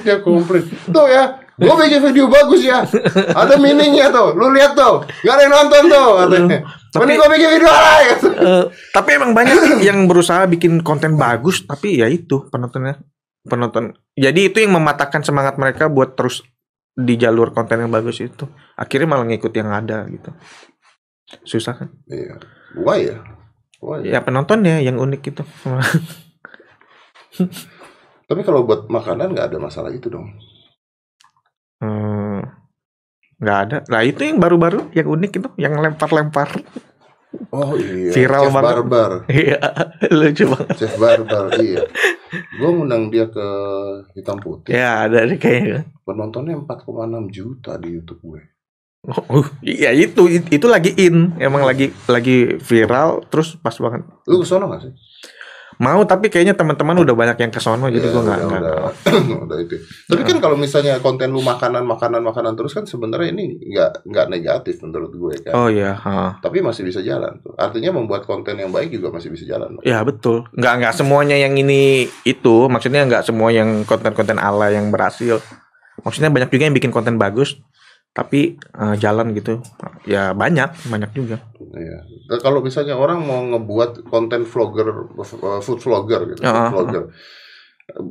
dia komplain tuh ya gue bikin video bagus ya. Ada meaningnya tuh. Lu lihat tuh. Gak ada yang nonton tuh katanya. Tapi- gue bikin video lain Eh, tapi emang banyak yang berusaha bikin konten bagus tapi ya itu penontonnya. Penonton. Jadi itu yang mematahkan semangat mereka buat terus di jalur konten yang bagus itu. Akhirnya malah ngikut yang ada gitu. Susah kan? Iya. Why ya why ya penontonnya yang unik gitu tapi kalau buat makanan nggak ada masalah itu dong Hmm, nggak ada. Lah itu yang baru-baru yang unik itu yang lempar-lempar. Oh iya. Viral chef banget. barbar. Iya lucu banget. Chef barbar iya. Gue ngundang dia ke hitam putih. Ya ada deh kayaknya. Penontonnya 4,6 juta di YouTube gue. Oh, iya itu itu lagi in. Emang lagi lagi viral terus pas banget. Lu kesono gak sih mau tapi kayaknya teman-teman udah banyak yang kesono jadi Ya, gue nggak udah, nggak udah, udah itu. Tapi kan kalau misalnya konten lu makanan makanan makanan terus kan sebenarnya ini nggak nggak negatif menurut gue kan. oh iya ha. Tapi masih bisa jalan tuh. Artinya membuat konten yang baik juga masih bisa jalan. ya betul nggak nggak semuanya yang ini itu maksudnya nggak semua yang konten-konten ala yang berhasil maksudnya banyak juga yang bikin konten bagus tapi eh, jalan gitu ya banyak banyak juga Iya. Nah, kalau misalnya orang mau ngebuat konten vlogger, uh, food vlogger gitu, Ah, food vlogger.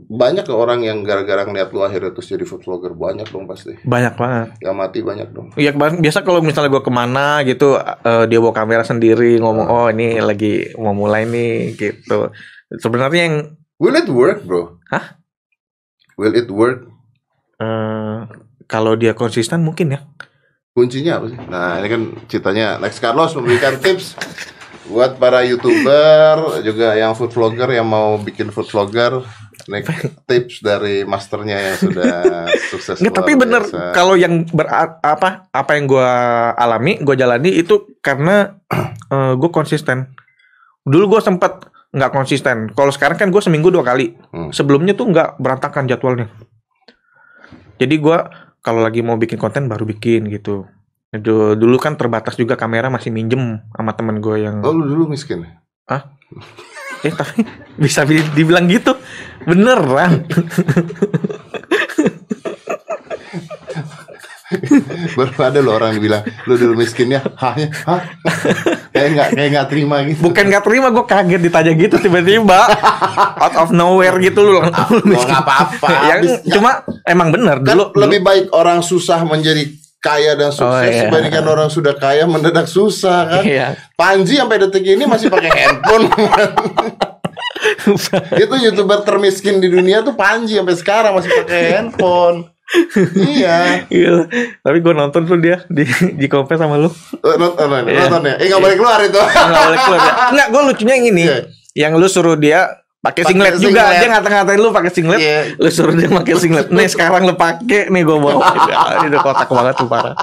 Banyak ke orang yang gara-gara ngeliat lu akhirnya terus jadi food vlogger banyak dong pasti. banyak banget Yang mati banyak dong. Iya kemarin- biasa kalau misalnya gue ke mana gitu eh, dia bawa kamera sendiri ngomong oh ini lagi mau mulai nih gitu sebenarnya yang Will it work, bro? Hah? Will it work? eh, kalau dia konsisten mungkin ya Kuncinya apa sih? Nah, ini kan ceritanya Next Carlos memberikan tips buat para YouTuber juga yang food vlogger yang mau bikin food vlogger Nih, tips dari masternya yang sudah sukses. Nggak, tapi bener kalau yang ber apa apa yang gua alami, gua jalani itu karena eh, gue konsisten. Dulu gue sempat nggak konsisten. Kalau sekarang kan gue seminggu dua kali. Hmm. Sebelumnya tuh nggak berantakan jadwalnya. Jadi gua kalau lagi mau bikin konten baru bikin gitu. Dulu, dulu kan terbatas juga kamera masih minjem sama temen gue yang Oh, lu dulu miskin. eh tapi bisa bi- dibilang gitu beneran Baru ada loh orang yang bilang lu dulu miskin ya. Hah? ya? Kayak nggak kayak nggak terima gitu. bukan gak terima gue kaget ditanya gitu tiba-tiba out of nowhere gitu lu lu Oh, miskin. nggak apa-apa. ya, Habis- cuma emang bener kan dulu, dulu lebih baik orang susah menjadi kaya dan sukses Oh, iya. dibandingkan orang sudah kaya mendadak susah kan. Iya. Panji sampai detik ini masih pakai handphone. itu youtuber termiskin di dunia tuh Panji sampai sekarang masih pakai handphone. Iya. Iya. Tapi gue nonton tuh dia di di kompes sama lu. Nonton, nonton, Iya. nonton ya. Eh nggak boleh keluar itu. Enggak boleh keluar ya. Enggak, gue lucunya yang ini. Iya. Yang lu suruh dia pakai Pakai singlet juga. singlet. Dia ngata-ngatain lu pakai singlet. Iya. Lu suruh dia pakai singlet. Nih sekarang lu pakai nih gue bawa. Ya, Itu kotak banget tuh parah.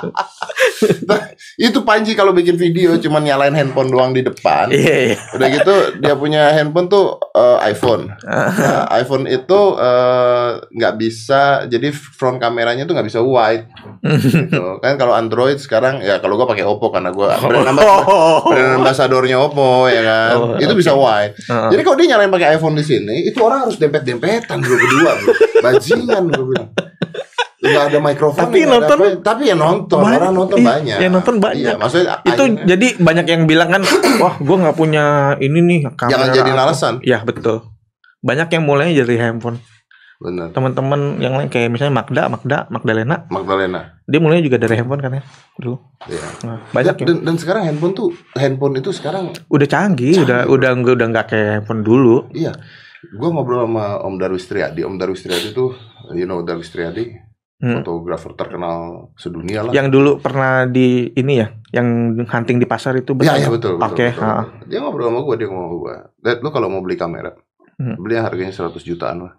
itu Panji kalau bikin video cuma nyalain handphone doang di depan. Iya, iya. Udah gitu dia punya handphone tuh eh, iPhone. Nah, iPhone itu eh, nggak bisa jadi front kameranya tuh nggak bisa wide. gitu. Kan kalau Android sekarang ya kalau gua pakai Oppo karena gua brand, Oh. brand ambassadornya Oppo ya kan. Oh, itu bisa wide. Heeh. Jadi kalau dia nyalain pakai iPhone di sini, itu orang harus dempet-dempetan bro berdua, bro. Bajingan gue bilang. Gak ada mikrofon, Tapi nggak ada nonton- apa. tapi ya nonton, Banyak. orang nonton Iya, banyak. yang nonton banyak. Iya, maksudnya itu akhirnya- jadi banyak yang bilang kan, wah gue nggak punya ini nih kamera. Jangan jadi apa." alasan. Ya betul. Banyak yang mulainya dari handphone. Bener. Teman-teman yang lain kayak misalnya Magda, Magda, Magdalena, Magdalena. dia mulainya juga dari handphone kan ya dulu. Iya. Nah, banyak dan, yang dan, dan sekarang handphone tuh handphone itu sekarang udah canggih, udah udah nggak udah nggak kayak handphone dulu. iya gue ngobrol sama Om Darwis Triadi Om Darwis Triadi tuh you know Darwis Triadi Hmm. fotografer terkenal sedunia lah Yang dulu pernah di ini ya, yang hunting di pasar itu Iya iya betul betul, Oke, betul, ha. betul. dia ngobrol sama gue dia ngomong sama gue Dad lu kalau mau beli kamera Hmm. beli yang harganya 100 jutaan lah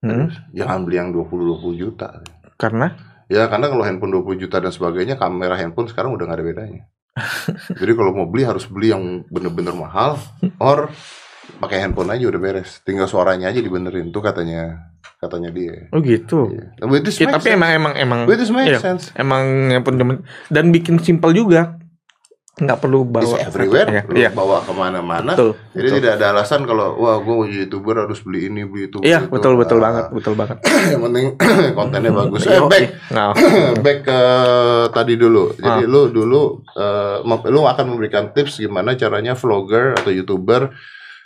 Hmm, jangan beli yang 20-20 juta karena ya karena kalau handphone 20 juta dan sebagainya kamera handphone sekarang udah gak ada bedanya jadi kalau mau beli harus beli yang bener-bener mahal or pakai handphone aja udah beres tinggal suaranya aja dibenerin tuh katanya katanya dia oh gitu. Iya. But this Ya, tapi sense. emang emang emang But this makes iya, sense. emang handphone dan bikin simpel juga. Nggak perlu It's bawa everywhere. Iya, Lu iya. bawa ke mana-mana. Betul. Jadi tidak ada alasan kalau wah gue mau jadi youtuber harus beli ini beli itu. Iya, itu. betul betul Nah, banget, betul banget. Yang penting kontennya bagus. Eh, back Nah, back ke tadi dulu. Jadi Ah. lu dulu eh, mem- lu akan memberikan tips gimana caranya vlogger atau youtuber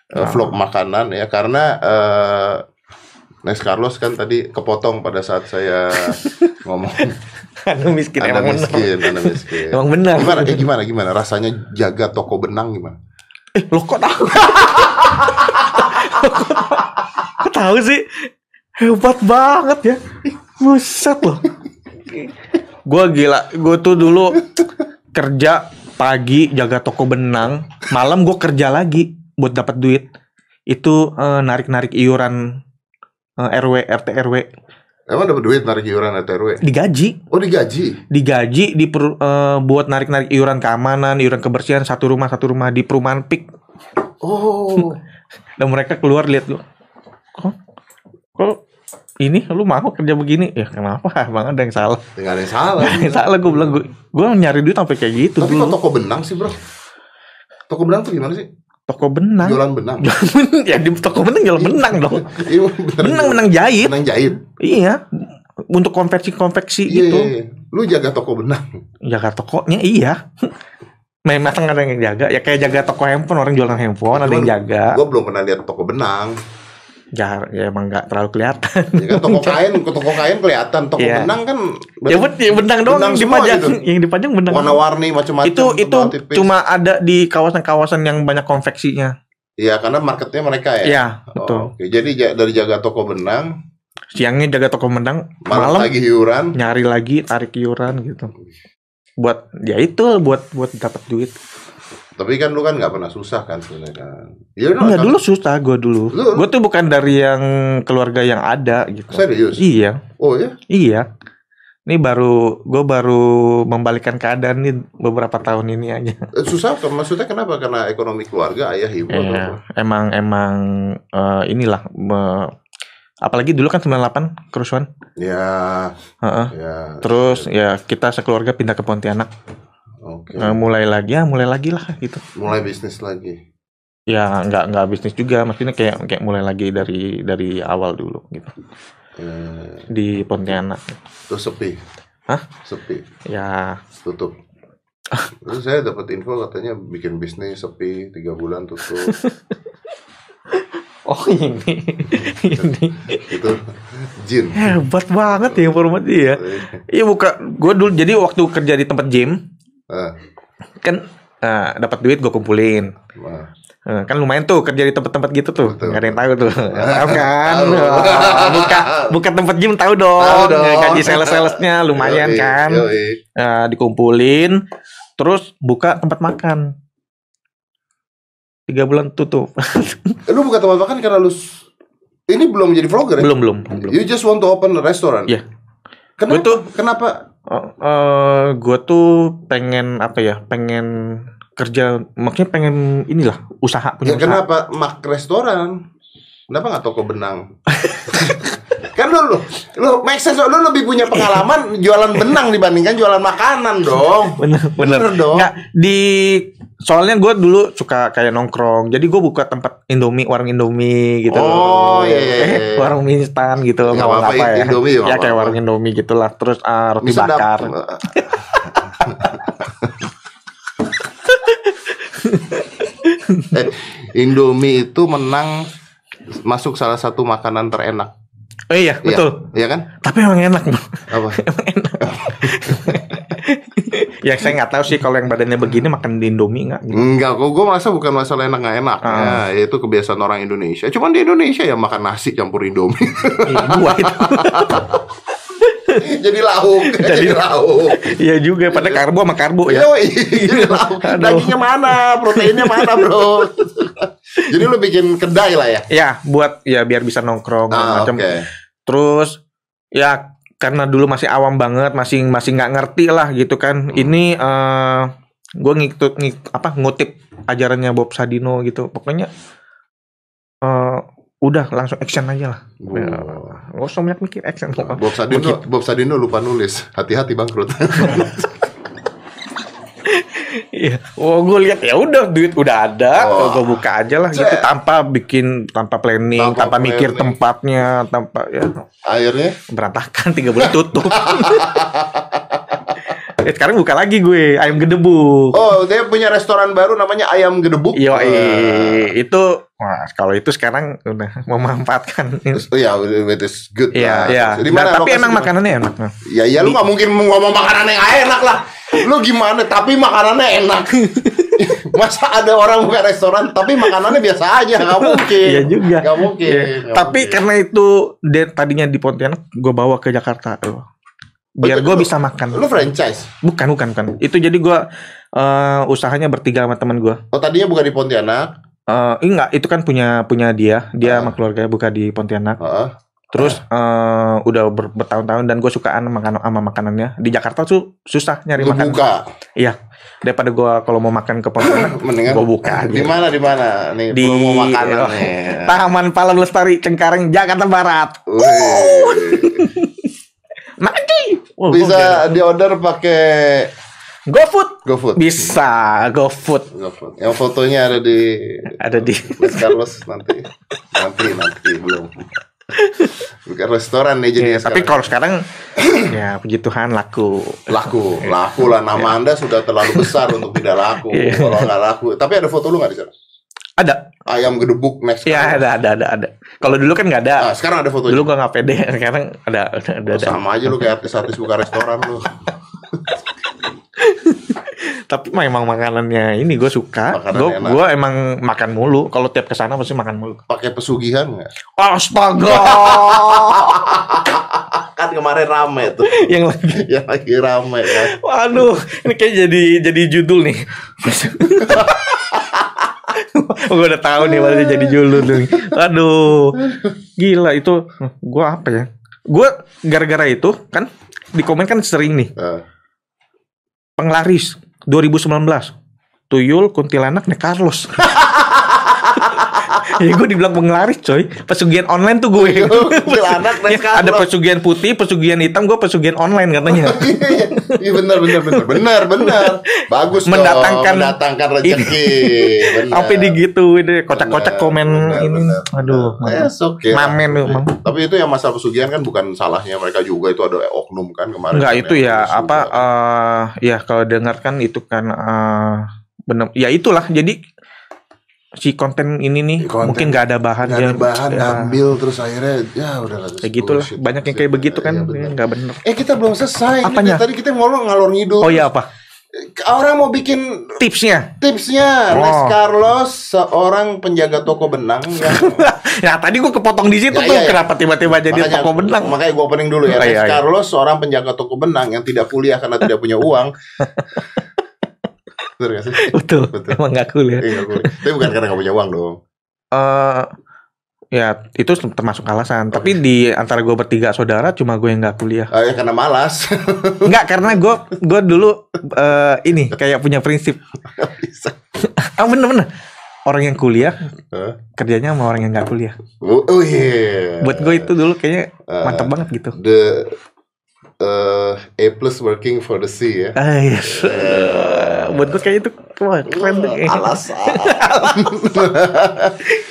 eh, Ah. vlog makanan ya karena eh Next Carlos kan tadi kepotong pada saat saya ngomong anu miskin anda emang bener. miskin, anda miskin. Emang benar. Gimana? Eh, gimana? Gimana? Rasanya jaga toko benang gimana? Eh, lo kok tahu? kok tahu sih? Hebat banget ya. Buset loh. Gua gila, gue tuh dulu kerja pagi jaga toko benang, malam gue kerja lagi buat dapat duit. Itu eh, narik-narik iuran eh, RW, RT RW Emang dapat duit narik iuran RW? digaji, Oh digaji? digaji di per- eh, buat narik-narik iuran keamanan, iuran kebersihan satu rumah satu rumah di perumahan PIK. Oh. Dan mereka keluar lihat gue, kok, kok ini lu mau kerja begini? Ya kenapa? Bang ada yang salah. Nggak ada yang salah. Ada yang salah gue bilang gue, gue nyari duit sampai kayak gitu Tapi kok dulu. toko benang sih bro? Toko benang tuh gimana sih? Toko benang. Jualan benang? ya di toko benang jual benang dong. Iya, Benang jualan. benang jahit. Benang jahit? Iya. Untuk konveksi-konveksi Iya, gitu. iya, iya. Lu jaga toko benang? Jaga tokonya iya. Memang ada yang jaga. Ya kayak jaga toko handphone orang jualan handphone ada yang Cuman jaga. Gue belum pernah lihat toko benang. Ya, ya emang nggak terlalu kelihatan. Ya kan toko kain, toko kain kelihatan. Toko Iya. benang kan ya bet, ya benang doang Benang yang dipajang. gitu. Yang dipajang benang. warna-warni macam-macam. itu itu tipis. cuma ada di kawasan-kawasan yang banyak konveksinya. Iya, karena marketnya mereka ya. Iya, Oh, betul. Oke, jadi ja- dari jaga toko benang, Siangnya jaga toko benang, malam, malam lagi iuran. nyari lagi tarik iuran gitu. Buat ya itu buat buat dapat duit. Tapi kan lu kan nggak pernah susah kan sebenarnya kan. Ya Enggak kan- dulu susah gue dulu. Lu- Gue tuh bukan dari yang keluarga yang ada gitu. Serius? Iya, Oh ya? iya. Ini baru gue baru membalikan keadaan nih beberapa tahun ini aja. Eh, Susah kan? Maksudnya kenapa? Karena ekonomi keluarga, ayah, ibu atau apa? Iya, emang emang eh, inilah me- apalagi dulu kan 98 kerusuhan. Ya, Heeh. ya. Terus ya kita sekeluarga pindah ke Pontianak. Oke. Eh, mulai lagi ya, mulai lagi lah gitu. Mulai bisnis lagi. Ya nggak nggak bisnis juga, maksudnya kayak kayak mulai lagi dari dari awal dulu gitu Eh, di Pontianak. terus sepi. Hah? Sepi. Ya Tutup. Terus saya dapat info katanya bikin bisnis sepi tiga bulan tutup. Oh ini, ini itu jin. hebat banget ya informasi ya. Iya buka, gue dulu jadi waktu kerja di tempat gym Ah, kan eh, dapat duit gue kumpulin. ah. Eh, kan lumayan tuh kerja di tempat-tempat gitu tuh, Betul. nggak ada yang tahu tuh, tahu kan? Buka buka tempat gym tahu dong, Tahu dong. gaji sales salesnya lumayan Yoi, kan, yoi. Eh, dikumpulin, terus buka tempat makan, tiga bulan tutup, Eh, Lu buka tempat makan karena lu ini belum menjadi vlogger ya? belum belum belum. You just want to open a restaurant. Iya. Kenapa? Gua tuh- kenapa? gue tuh pengen apa ya, pengen kerja, maksudnya pengen inilah usaha punya Ya, usaha. kenapa mak restoran? Kenapa nggak toko benang? kan lu, lu, lu make sense, lu lebih punya pengalaman jualan benang dibandingkan jualan makanan dong. bener bener, Bener dong. Nggak, di soalnya gue dulu suka kayak nongkrong jadi gue buka tempat Indomie warung Indomie gitu Oh, iya, iya, Eh, iya. warung mie instan gitu Nggak apa-apa, apa-apa ya Indomie ya kayak warung Indomie gitulah terus ah, roti sedap. bakar eh, Indomie itu menang masuk salah satu makanan terenak. Oh iya Iya. betul Iya kan? tapi emang enak bro Apa? ya saya nggak tahu sih kalau yang badannya begini makan di Indomie nggak gitu. Enggak, kok gue merasa bukan masalah enak nggak enak. Ah. Ya, itu kebiasaan orang Indonesia. Cuman di Indonesia ya makan nasi campur Indomie. Iya, gua itu jadi lauk, jadi, Jadi- lauk. iya juga pada karbo sama karbo ya jadi lauk. Dagingnya mana? Proteinnya mana, Bro? Jadi lu bikin kedai lah ya. ya buat ya biar bisa nongkrong Ah, macam oke. Terus ya karena dulu masih awam banget, masih masih nggak ngerti lah gitu kan. Ini eh gue ngikut ngik, apa ngutip ajarannya Bob Sadino gitu. Pokoknya eh udah langsung action aja lah. Ya. Gak usah banyak mikir action. Bob Sadino, Bob Sadino lupa nulis. Hati-hati bangkrut. Iya. Oh gue lihat ya udah duit udah ada, Wah. gue buka aja lah gitu tanpa bikin tanpa planning, Tanpa tanpa, mikir planning. tempatnya, tanpa ya Akhirnya berantakan tiga bulan tutup. Eh, sekarang buka lagi gue ayam gedebuk. Oh, dia punya restoran baru namanya Ayam Gedebuk. Wah. itu wah kalau itu sekarang udah memanfaatkan. Oh ya, it is good Iya, lah. iya. Di Nah, tapi emang makanannya enak. Ya, ya lu nggak mungkin ngomong makanan yang enak lah. Lu gimana? Tapi makanannya enak. Masa ada orang buka restoran tapi makanannya biasa aja? Nggak mungkin. Iya juga. Nggak mungkin. Iya. Nggak Tapi mungkin. karena itu dia tadinya di Pontianak, gue bawa ke Jakarta tuh. Biar gue bisa makan. lu franchise. Bukan, bukan, bukan. Itu jadi gue eh, usahanya bertiga sama teman gue. Oh tadinya bukan di Pontianak. Eh, enggak, itu kan punya punya dia. Dia Ah. sama keluarganya buka di Pontianak. Heeh. Terus eh, udah ber- bertahun-tahun dan gue sukaan makan sama makanannya. Di Jakarta tuh susah nyari Lu makan. buka. Iya. Daripada gue kalau mau makan ke Pontianak, Mendingan gue buka. Di mana di mana nih Di makanan oh, nih. Taman Palang Lestari Cengkareng Jakarta Barat. Mati. Bisa di order pakai GoFood. GoFood. Bisa GoFood. GoFood. Yang fotonya ada di Ada di Mas Carlos nanti. Nanti nanti belum. Bukan restoran nih jadi Iya, tapi kalau sekarang ya puji Tuhan laku. laku, laku lah nama Anda sudah terlalu besar untuk tidak laku. Iya. Kalau nggak laku, tapi ada foto lu nggak di sana? Ada. Ayam gedebuk next. Ya ada ada ada ada. Kalau dulu kan nggak ada. Ah, sekarang ada fotonya. Dulu gua nggak pede. Sekarang ada ada ada. ada. Sama aja lu kayak artis-artis buka restoran lu. Tapi memang makanannya ini gue suka. Gue emang makan mulu. Kalau tiap ke sana pasti makan mulu. Pakai pesugihan nggak? Astaga. Kan kemarin rame tuh. yang lagi Yang lagi rame kan. Waduh, ini kayak jadi jadi judul nih. gue udah tahu nih pasti jadi judul nih. Aduh, gila itu. Gue apa ya? Gue gara-gara itu kan di komen kan sering nih Eh, penglaris 2019 tuyul kuntilanak nih Carlos. ya gue dibilang penglaris coy pesugihan online tuh gue naik Ya, ada pesugihan putih pesugihan hitam gue pesugihan online katanya Iya, iya. Iya benar benar benar benar benar. Bagus dong, Mendatangkan- mendatangkan rezeki. Benar. sampai digituin deh kocak-kocak Benar, komen benar, ini benar, aduh benar. So, oke lah. mamen lu mam Tapi itu yang masalah pesugihan kan bukan salahnya mereka juga itu ada oknum kan kemarin. enggak kan itu ya apa eh ya kalau dengar kan itu kan eh bener ya itulah jadi si konten ini nih Konten. mungkin nggak ada bahan Nggak ya, ada bahan ya, ngambil terus akhirnya ya udah lah, kayak gitulah banyak yang kayak begitu kan Iya, ya, benar. nggak bener Eh kita belum selesai. Ini Apanya? Tadi kita ngomong ngalor ngidul. oh iya apa Orang mau bikin tipsnya tipsnya Les Oh. Carlos seorang penjaga toko benang yang ya tadi gua kepotong di situ Ya, tuh iya, iya. kenapa tiba-tiba jadi Makanya- toko benang Makanya gue opening dulu ya. Oh, Les iya, iya. Carlos seorang penjaga toko benang yang tidak kuliah karena tidak punya uang. Betul gak sih? betul Betul. emang nggak cool ya Iya, kuliah. Tapi bukan karena gak punya uang dong. eh ya itu termasuk alasan tapi di antara gue bertiga saudara cuma gue yang nggak kuliah Ah, ya karena malas. Enggak karena gue gue dulu eh, ini kayak punya prinsip Bisa. ah bener-bener orang yang kuliah Hah? kerjanya sama orang yang nggak kuliah Oh, oh iya. buat gue itu dulu kayaknya Eh, mantap banget gitu The uh, A plus working for the C ya. ah, yes. Eh, buat gue kayak itu wah, keren deh alasan.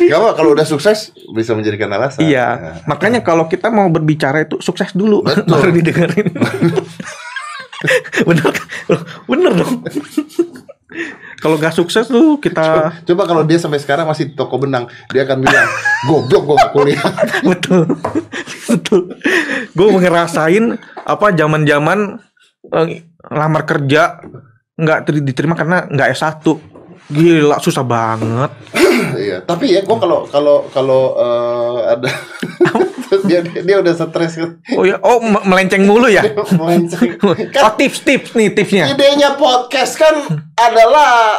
Gak apa kalau udah sukses bisa menjadikan alasan. iya Nah. makanya kalau kita mau berbicara itu sukses dulu Betul. baru didengerin bener bener dong kalau nggak sukses tuh kita Coba kalau dia sampai sekarang masih di toko benang, dia akan bilang, goblok gue gak kuliah. betul. Betul. Gue ngerasain apa zaman zaman lamar kerja nggak ter- diterima karena nggak S1 gila susah banget. Iya, tapi ya gue kalau kalau kalau eh, ada terus dia, dia udah stres oh ya oh me- melenceng mulu ya Melenceng. oh Kan tips tips nih tipsnya idenya podcast kan adalah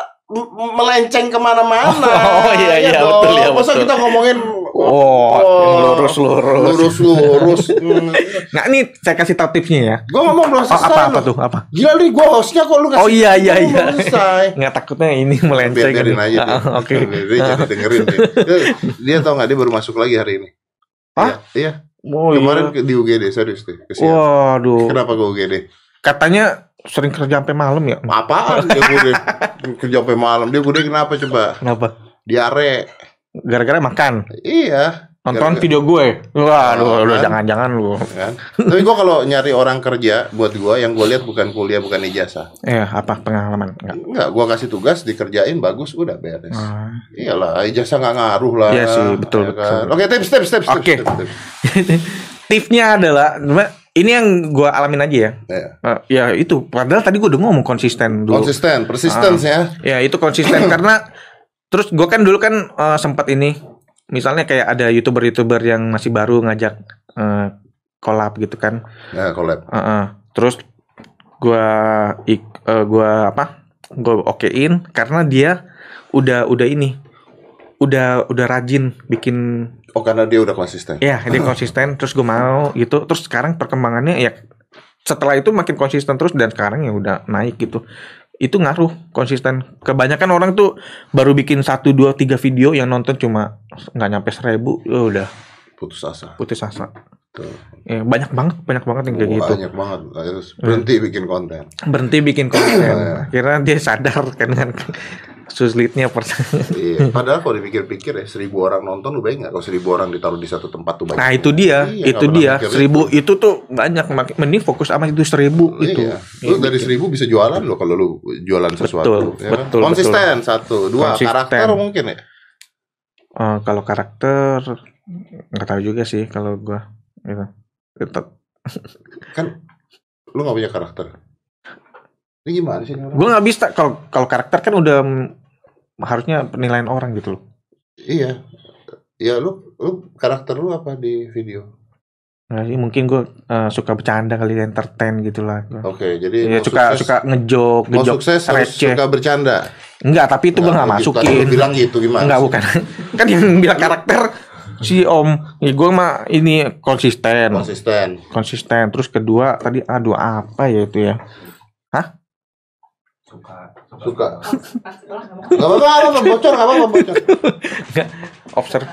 melenceng ke mana-mana. Oh, iya, iya, dong. betul, iya, Masa betul. kita ngomongin Oh, lurus, lurus. lurus lurus. Hmm. nah ini saya kasih tahu tipsnya ya gue ngomong belum oh, selesai. apa apa loh. tuh apa Gila nih gue hostnya kok lu kasih oh iya iya iya nggak takutnya ini melenceng biarin aja Ah, oke Dia jadi dengerin. Dia, dia tau gak dia baru masuk lagi hari ini. Hah? Iya. iya. oh, Kemarin iya. di UGD serius deh. Kesian. waduh Kenapa ke UGD? katanya sering kerja sampai malam ya Apaan dia gue kerja sampai malam dia gue kenapa coba kenapa diare gara-gara makan iya nonton video gue waduh Oh, lu kan? jangan-jangan lu kan tapi gue kalau nyari orang kerja buat gue yang gue lihat bukan kuliah bukan ijazah eh apa pengalaman enggak enggak gue kasih tugas dikerjain bagus udah beres Ah. iyalah ijazah nggak ngaruh lah Iya sih, betul, ya kan? betul. oke tips tips tips Oke. tips, tips. tipsnya adalah ini yang gue alamin aja ya Iya. Eh, ya itu padahal tadi gue udah ngomong konsisten dulu konsisten persistence ya ya itu konsisten karena terus gue kan dulu kan eh, sempat ini misalnya kayak ada youtuber-youtuber yang masih baru ngajak collab gitu kan. Ya collab. Heeh. terus gua ik eh, gua apa gua okein karena dia udah udah ini udah udah rajin bikin oh karena dia udah konsisten? Ya dia konsisten terus gua mau gitu. Terus sekarang perkembangannya ya setelah itu makin konsisten terus dan sekarang ya udah naik gitu itu ngaruh konsisten. Kebanyakan orang tuh baru bikin satu dua tiga video yang nonton cuma nggak nyampe seribu ya udah. Putus asa. Putus asa. Tuh. ya, banyak banget banyak banget yang kayak gitu. banyak banget. Harus berhenti bikin konten. Berhenti bikin konten. Akhirnya dia sadar kan dengan sulitnya pertanyaan Iya. Padahal kalau dipikir-pikir ya seribu orang nonton lu bayang nggak kalau seribu orang ditaruh di satu tempat tuh banyak. nah itu dia Iya, itu dia seribu itu. tuh banyak mending fokus sama itu seribu itu Iya. Lu dari seribu bisa jualan lo kalau lu jualan sesuatu. Betul, ya kan? betul, Konsisten satu, dua Konsisten. karakter mungkin ya. Eh, kalau karakter nggak tahu juga sih kalau gua gitu Tetap- Kan lu nggak punya karakter. Ini gimana sih? ini gua nggak bisa kalau kalau karakter kan udah harusnya penilaian orang gitu loh Iya. Ya lu lu karakter lu apa di video? Nggak sih, mungkin gue eh, suka bercanda kali entertain gitu lah. Oke, jadi Ya, suka sukses, suka ngejok, ngejok sukses receh. suka bercanda. Enggak, tapi itu gue Nah, nggak gitu. Tadi masukin. lu bilang gitu gimana? Enggak sih? bukan. kan yang bilang karakter si Om. Ya gue mah ini konsisten. Konsisten. Konsisten. Terus kedua tadi aduh apa ya itu ya? Hah? Suka. Gak apa-apa, gak apa-apa, bocor, gak apa-apa, bocor. Enggak. Observe.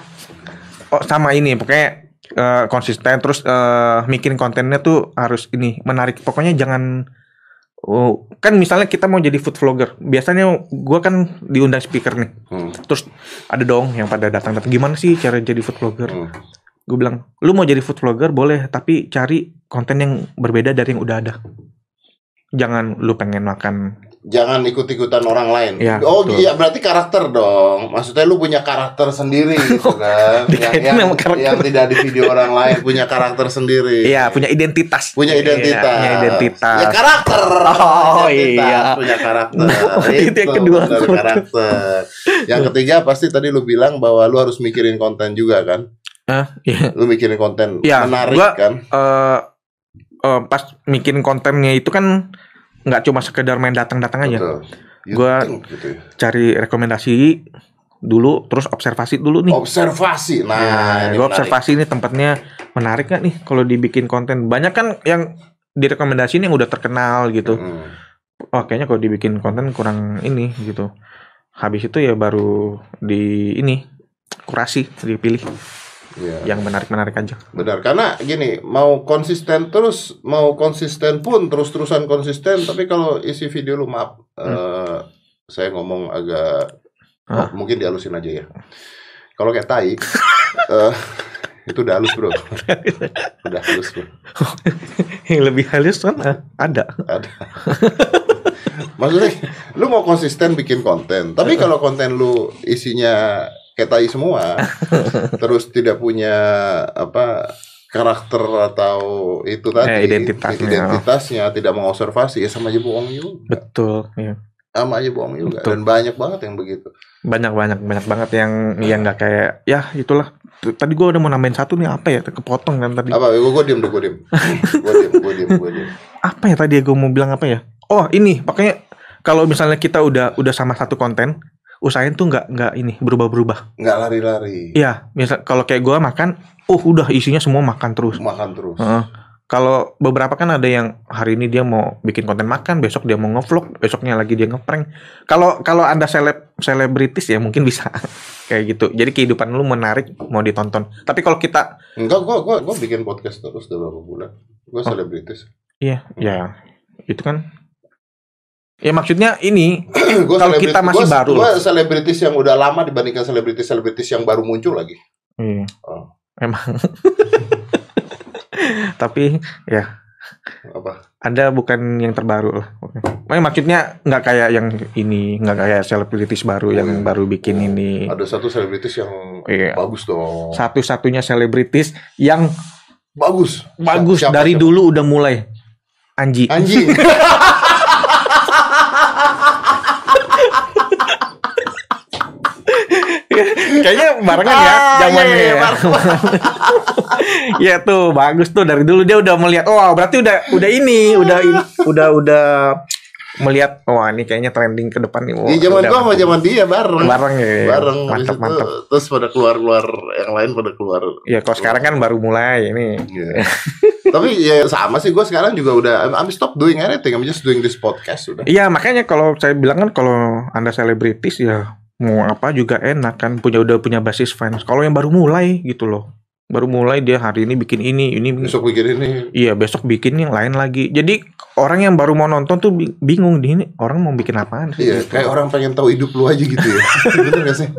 Oh, sama ini pokoknya eh, konsisten terus eh bikin kontennya tuh harus ini menarik. Pokoknya jangan Oh, kan misalnya kita mau jadi food vlogger, biasanya gua kan diundang speaker nih, Hmm. terus ada dong yang pada datang datang gimana sih cara jadi food vlogger? Hmm. gue bilang lu mau jadi food vlogger boleh tapi cari konten yang berbeda dari yang udah ada jangan lu pengen makan Jangan ikut-ikutan orang lain. Iya, oh betul. iya, berarti karakter dong. Maksudnya lu punya karakter sendiri gitu kan. yang, yang, karakter. yang tidak di video orang lain punya karakter sendiri. iya punya identitas punya Iya, identitas. punya identitas Ya karakter. Oh, Identitas, iya. Punya karakter. Itu yang kedua. karakter. Yang ketiga pasti tadi lu bilang bahwa lu harus mikirin konten juga kan. Hah? Iya. Lu mikirin konten Iya, menarik gua- kan. Eh, eh, pas bikin kontennya itu kan nggak cuma sekedar main datang-datang aja Gua- think gitu ya. cari rekomendasi dulu terus observasi dulu nih Observasi. Nah, ini gue observasi ini tempatnya menarik nggak nih kalau dibikin konten. Banyak kan yang direkomendasiin yang udah terkenal gitu. Hmm. Oh kayaknya kalau dibikin konten kurang ini gitu. Habis itu ya baru di ini kurasi dipilih Iya. yang menarik-menarik aja. Benar, karena gini, mau konsisten terus, mau konsisten pun terus-terusan konsisten, tapi kalau isi video lu maaf, eh, saya ngomong agak Ah. oh, mungkin dihalusin aja ya. Kalau kayak tai, eh, itu udah halus bro, udah halus bro. yang lebih halus kan eh, ada. Ada. Maksudnya, lu mau konsisten bikin konten, tapi kalau konten lu isinya kayak tai semua, terus tidak punya apa karakter atau itu tadi Eh, identitasnya. identitasnya, tidak mengobservasi ya sama aja bohong juga, Betul. Iya. sama aja bohong juga, Betul. dan banyak banget yang begitu. Banyak banyak banyak banget yang yang nggak kayak ya itulah. Tadi gue udah mau nambahin satu nih apa ya kepotong kan tadi. Apa? Gue gue diem gue diem, gue diem, gue diem, gue diem. apa ya tadi gue mau bilang apa ya? Oh ini makanya kalau misalnya kita udah udah sama satu konten, usahain tuh nggak nggak ini berubah-berubah. Nggak lari-lari, Iya, misal kalau kayak gue makan, oh udah isinya semua makan terus. makan terus. Heeh. Kalau beberapa kan ada yang hari ini dia mau bikin konten makan, besok dia mau ngevlog, besoknya lagi dia ngeprank. Kalau kalau anda seleb selebritis ya mungkin bisa kayak gitu. Jadi kehidupan lu menarik, mau ditonton. Tapi kalau kita, Enggak, gue gue gue bikin podcast terus udah beberapa bulan. Gue selebritis. iya, ya itu kan. Ya maksudnya ini Kalau kita masih gua- baru gua selebritis yang udah lama dibandingkan selebritis selebritis yang baru muncul lagi Iya. Oh. Emang. Tapi ya apa ada bukan yang terbaru lah. Maksudnya nggak kayak yang ini, nggak kayak selebritis baru yang Hmm. baru bikin ini. ada satu selebritis yang Iya. bagus dong Satu-satunya selebritis yang bagus bagus Siapa- dari siapa? dulu udah mulai. Anji. anjing Kayaknya barengan ya Ah, zamannya iya, iya, ya. Iya tuh bagus tuh dari dulu dia udah melihat oh berarti udah udah ini udah ini udah udah melihat wah ini kayaknya trending ke depan nih. Wah, di zaman udah gua sama zaman dia bareng bareng ya. bareng Mantap itu, mantap. terus pada keluar keluar yang lain pada keluar Ya kalau sekarang kan baru mulai ini. Iya. tapi ya sama sih gue sekarang juga udah I'm, I'm stop doing anything I'm just doing this podcast sudah Iya makanya kalau saya bilang kan kalau anda selebritis ya mau apa juga enak kan punya udah punya basis fans. Kalau yang baru mulai gitu loh, baru mulai dia hari ini bikin ini ini besok bikin ini iya besok bikin yang lain lagi. Jadi orang yang baru mau nonton tuh bi- bingung di ini orang mau bikin apaan sih? Iya, gitu. kayak orang pengen tahu hidup lu aja gitu ya. Bener gak sih?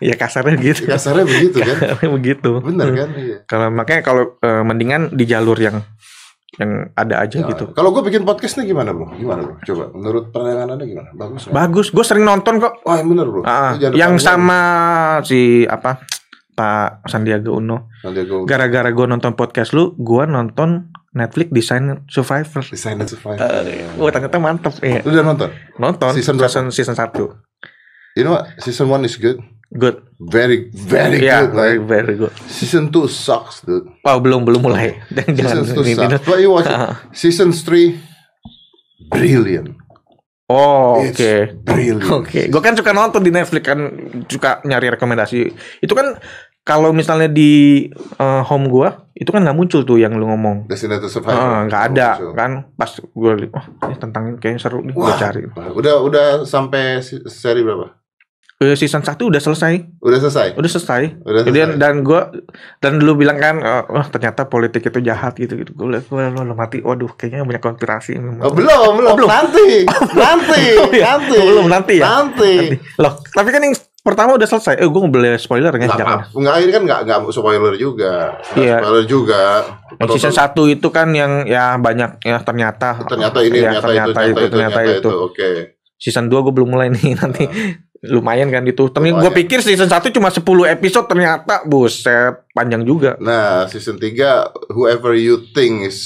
ya kasarnya gitu. Kasarnya begitu kan? begitu. Bener kan? Iya. Kalau makanya kalau eh, mendingan di jalur yang yang ada aja Ya, gitu. Kalau gue bikin podcast nih gimana bro? Gimana bro? Coba menurut pandangan anda gimana? Bagus nggak? Bagus, gue sering nonton kok. Wah yang bener bro. Ah, yang sama si apa Pak Sandiaga Uno. Sandiaga Gara-gara gue nonton podcast lu, gue nonton Netflix Design Survivor. Design and Survive. Wah ternyata mantep. Iya. Lu udah nonton? Nonton Season season berapa? season, satu. You know what? Season 1 is good. Good. Very very Yeah, good. Like, very good. season 2 sucks, dude. Oh, belum belum mulai. Season 2 ini- ini- sucks. But you watch it. Season 3 brilliant. Oh, oke. It's brilliant. Oke, gue kan suka nonton di Netflix kan, suka nyari rekomendasi. Itu kan kalau misalnya di eh, home gua, itu kan nggak muncul tuh yang lu ngomong. Designated Survivor. Ah, nggak ada Oh, kan? Pas gue lihat, oh ini tentang kayaknya seru nih, gue Wah. cari. Udah udah sampai seri berapa? Season 1 udah selesai, Udah selesai. udah selesai. Udah Dan selesai. dan gue dan lu bilang kan, eh, wah ternyata politik itu jahat gitu gitu. Gue liat, gue lo mati, waduh kayaknya banyak konspirasi. Oh, belum, belum, belum. Nanti, nanti, Oh, iya. nanti. Oh, belum, nanti ya? Nanti. Nanti. Loh, tapi kan yang pertama udah selesai. Eh, gue boleh spoiler kan? Nggak, Jangan. apa- nggak, ini kan nggak nggak spoiler juga. Nggak Iya. Spoiler juga. Yang season 1 itu kan yang ya banyak ya ternyata Ternyata ini, ya, ternyata, itu, ternyata, itu, ternyata, itu. Oke. Season 2 gue belum mulai nih nanti. Lumayan kan itu. Ternyata gue pikir season 1 cuma 10 episode ternyata buset panjang juga. Nah, season 3 whoever you think is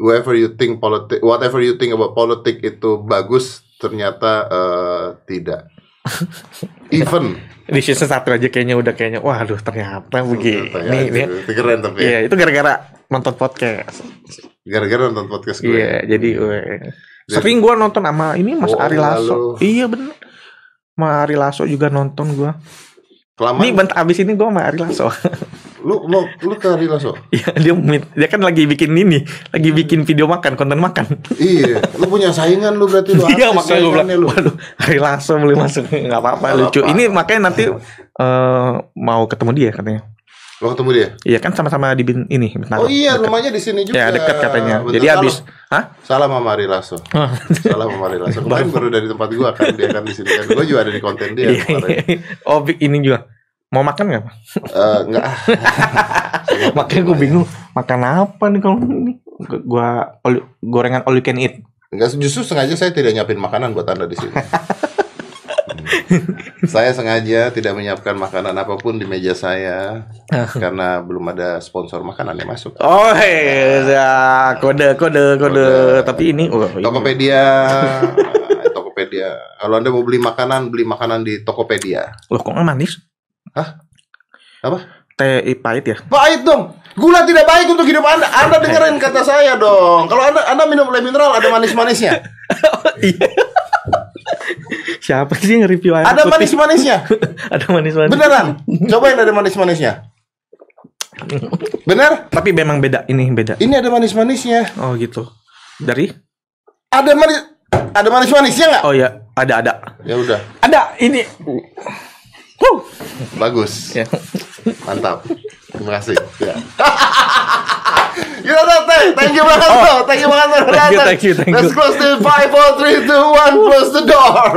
whoever you think politik whatever you think about politik itu bagus ternyata eh, tidak. Even Di season 1 aja kayaknya udah kayaknya waduh ternyata begini. Ternyata ya, itu keren tapi ya. Iya, itu gara-gara nonton podcast. gara-gara nonton podcast gue. Iya, jadi weh. sering gua nonton sama ini Mas Oh, Ari Lasso. Iya bener. Mas Ari Lasso juga nonton gua. Kelamaan Nih bentar abis ini gua sama Ari Lasso. lu mau lu ke Ari Lasso? Iya, dia dia kan lagi bikin ini, lagi bikin video makan, konten makan. iya, lu punya saingan lu berarti lu. Iya, makanya gue bilang, lu. waduh, Ari Lasso boleh masuk, nggak apa-apa, lucu. apa-apa. Ini makanya nanti eh, mau ketemu dia katanya. Lo ketemu dia? Iya kan sama-sama di bin, ini. Bintaro. Oh iya, Deket. rumahnya di sini juga. Ya dekat katanya. Bentar, Jadi habis, hah? Salah sama Ari Lasso. Salah sama Ari Lasso. Kemarin baru dari tempat gua kan dia kan di sini kan. Gua juga ada di konten dia Iya, kemarin. iya. oh, Big ini juga. Mau makan nggak? Pak? Eh, enggak. Makanya gue bingung, makan apa nih kalau ini? Gu- Gua all- gorengan all you can eat. Enggak justru sengaja saya tidak nyiapin makanan buat Anda di sini. Saya sengaja tidak menyiapkan makanan apa pun di meja saya karena belum ada sponsor makanan yang masuk. Oh, ya, kode, kode, kode. Kode. Tapi ini, oh. Tokopedia, Tokopedia. Kalau Anda mau beli makanan, beli makanan di Tokopedia. Loh, kok nggak manis? Hah? Apa? Teh pahit ya? Pahit dong. Gula tidak baik untuk hidup Anda. Anda dengerin kata saya dong. Kalau Anda Anda minum le mineral ada manis-manisnya. Iya. Siapa sih yang review air Ada putih? manis-manisnya. ada manis-manis. Beneran. Cobain ada manis-manisnya. Bener? Tapi memang beda, ini beda. Ini ada manis-manisnya. Oh gitu. Dari? Ada manis ada manis-manisnya nggak? Oh ya, ada ada. Ya udah, Ada ini. Huh. bagus. Ya. Mantap. Terima kasih. Ya. Yaudah, thank, thank you banget bro. Thank you banget bro. Thank you, thank you, thank Let's you. close the 5, 4, 3, 2, 1, close the door.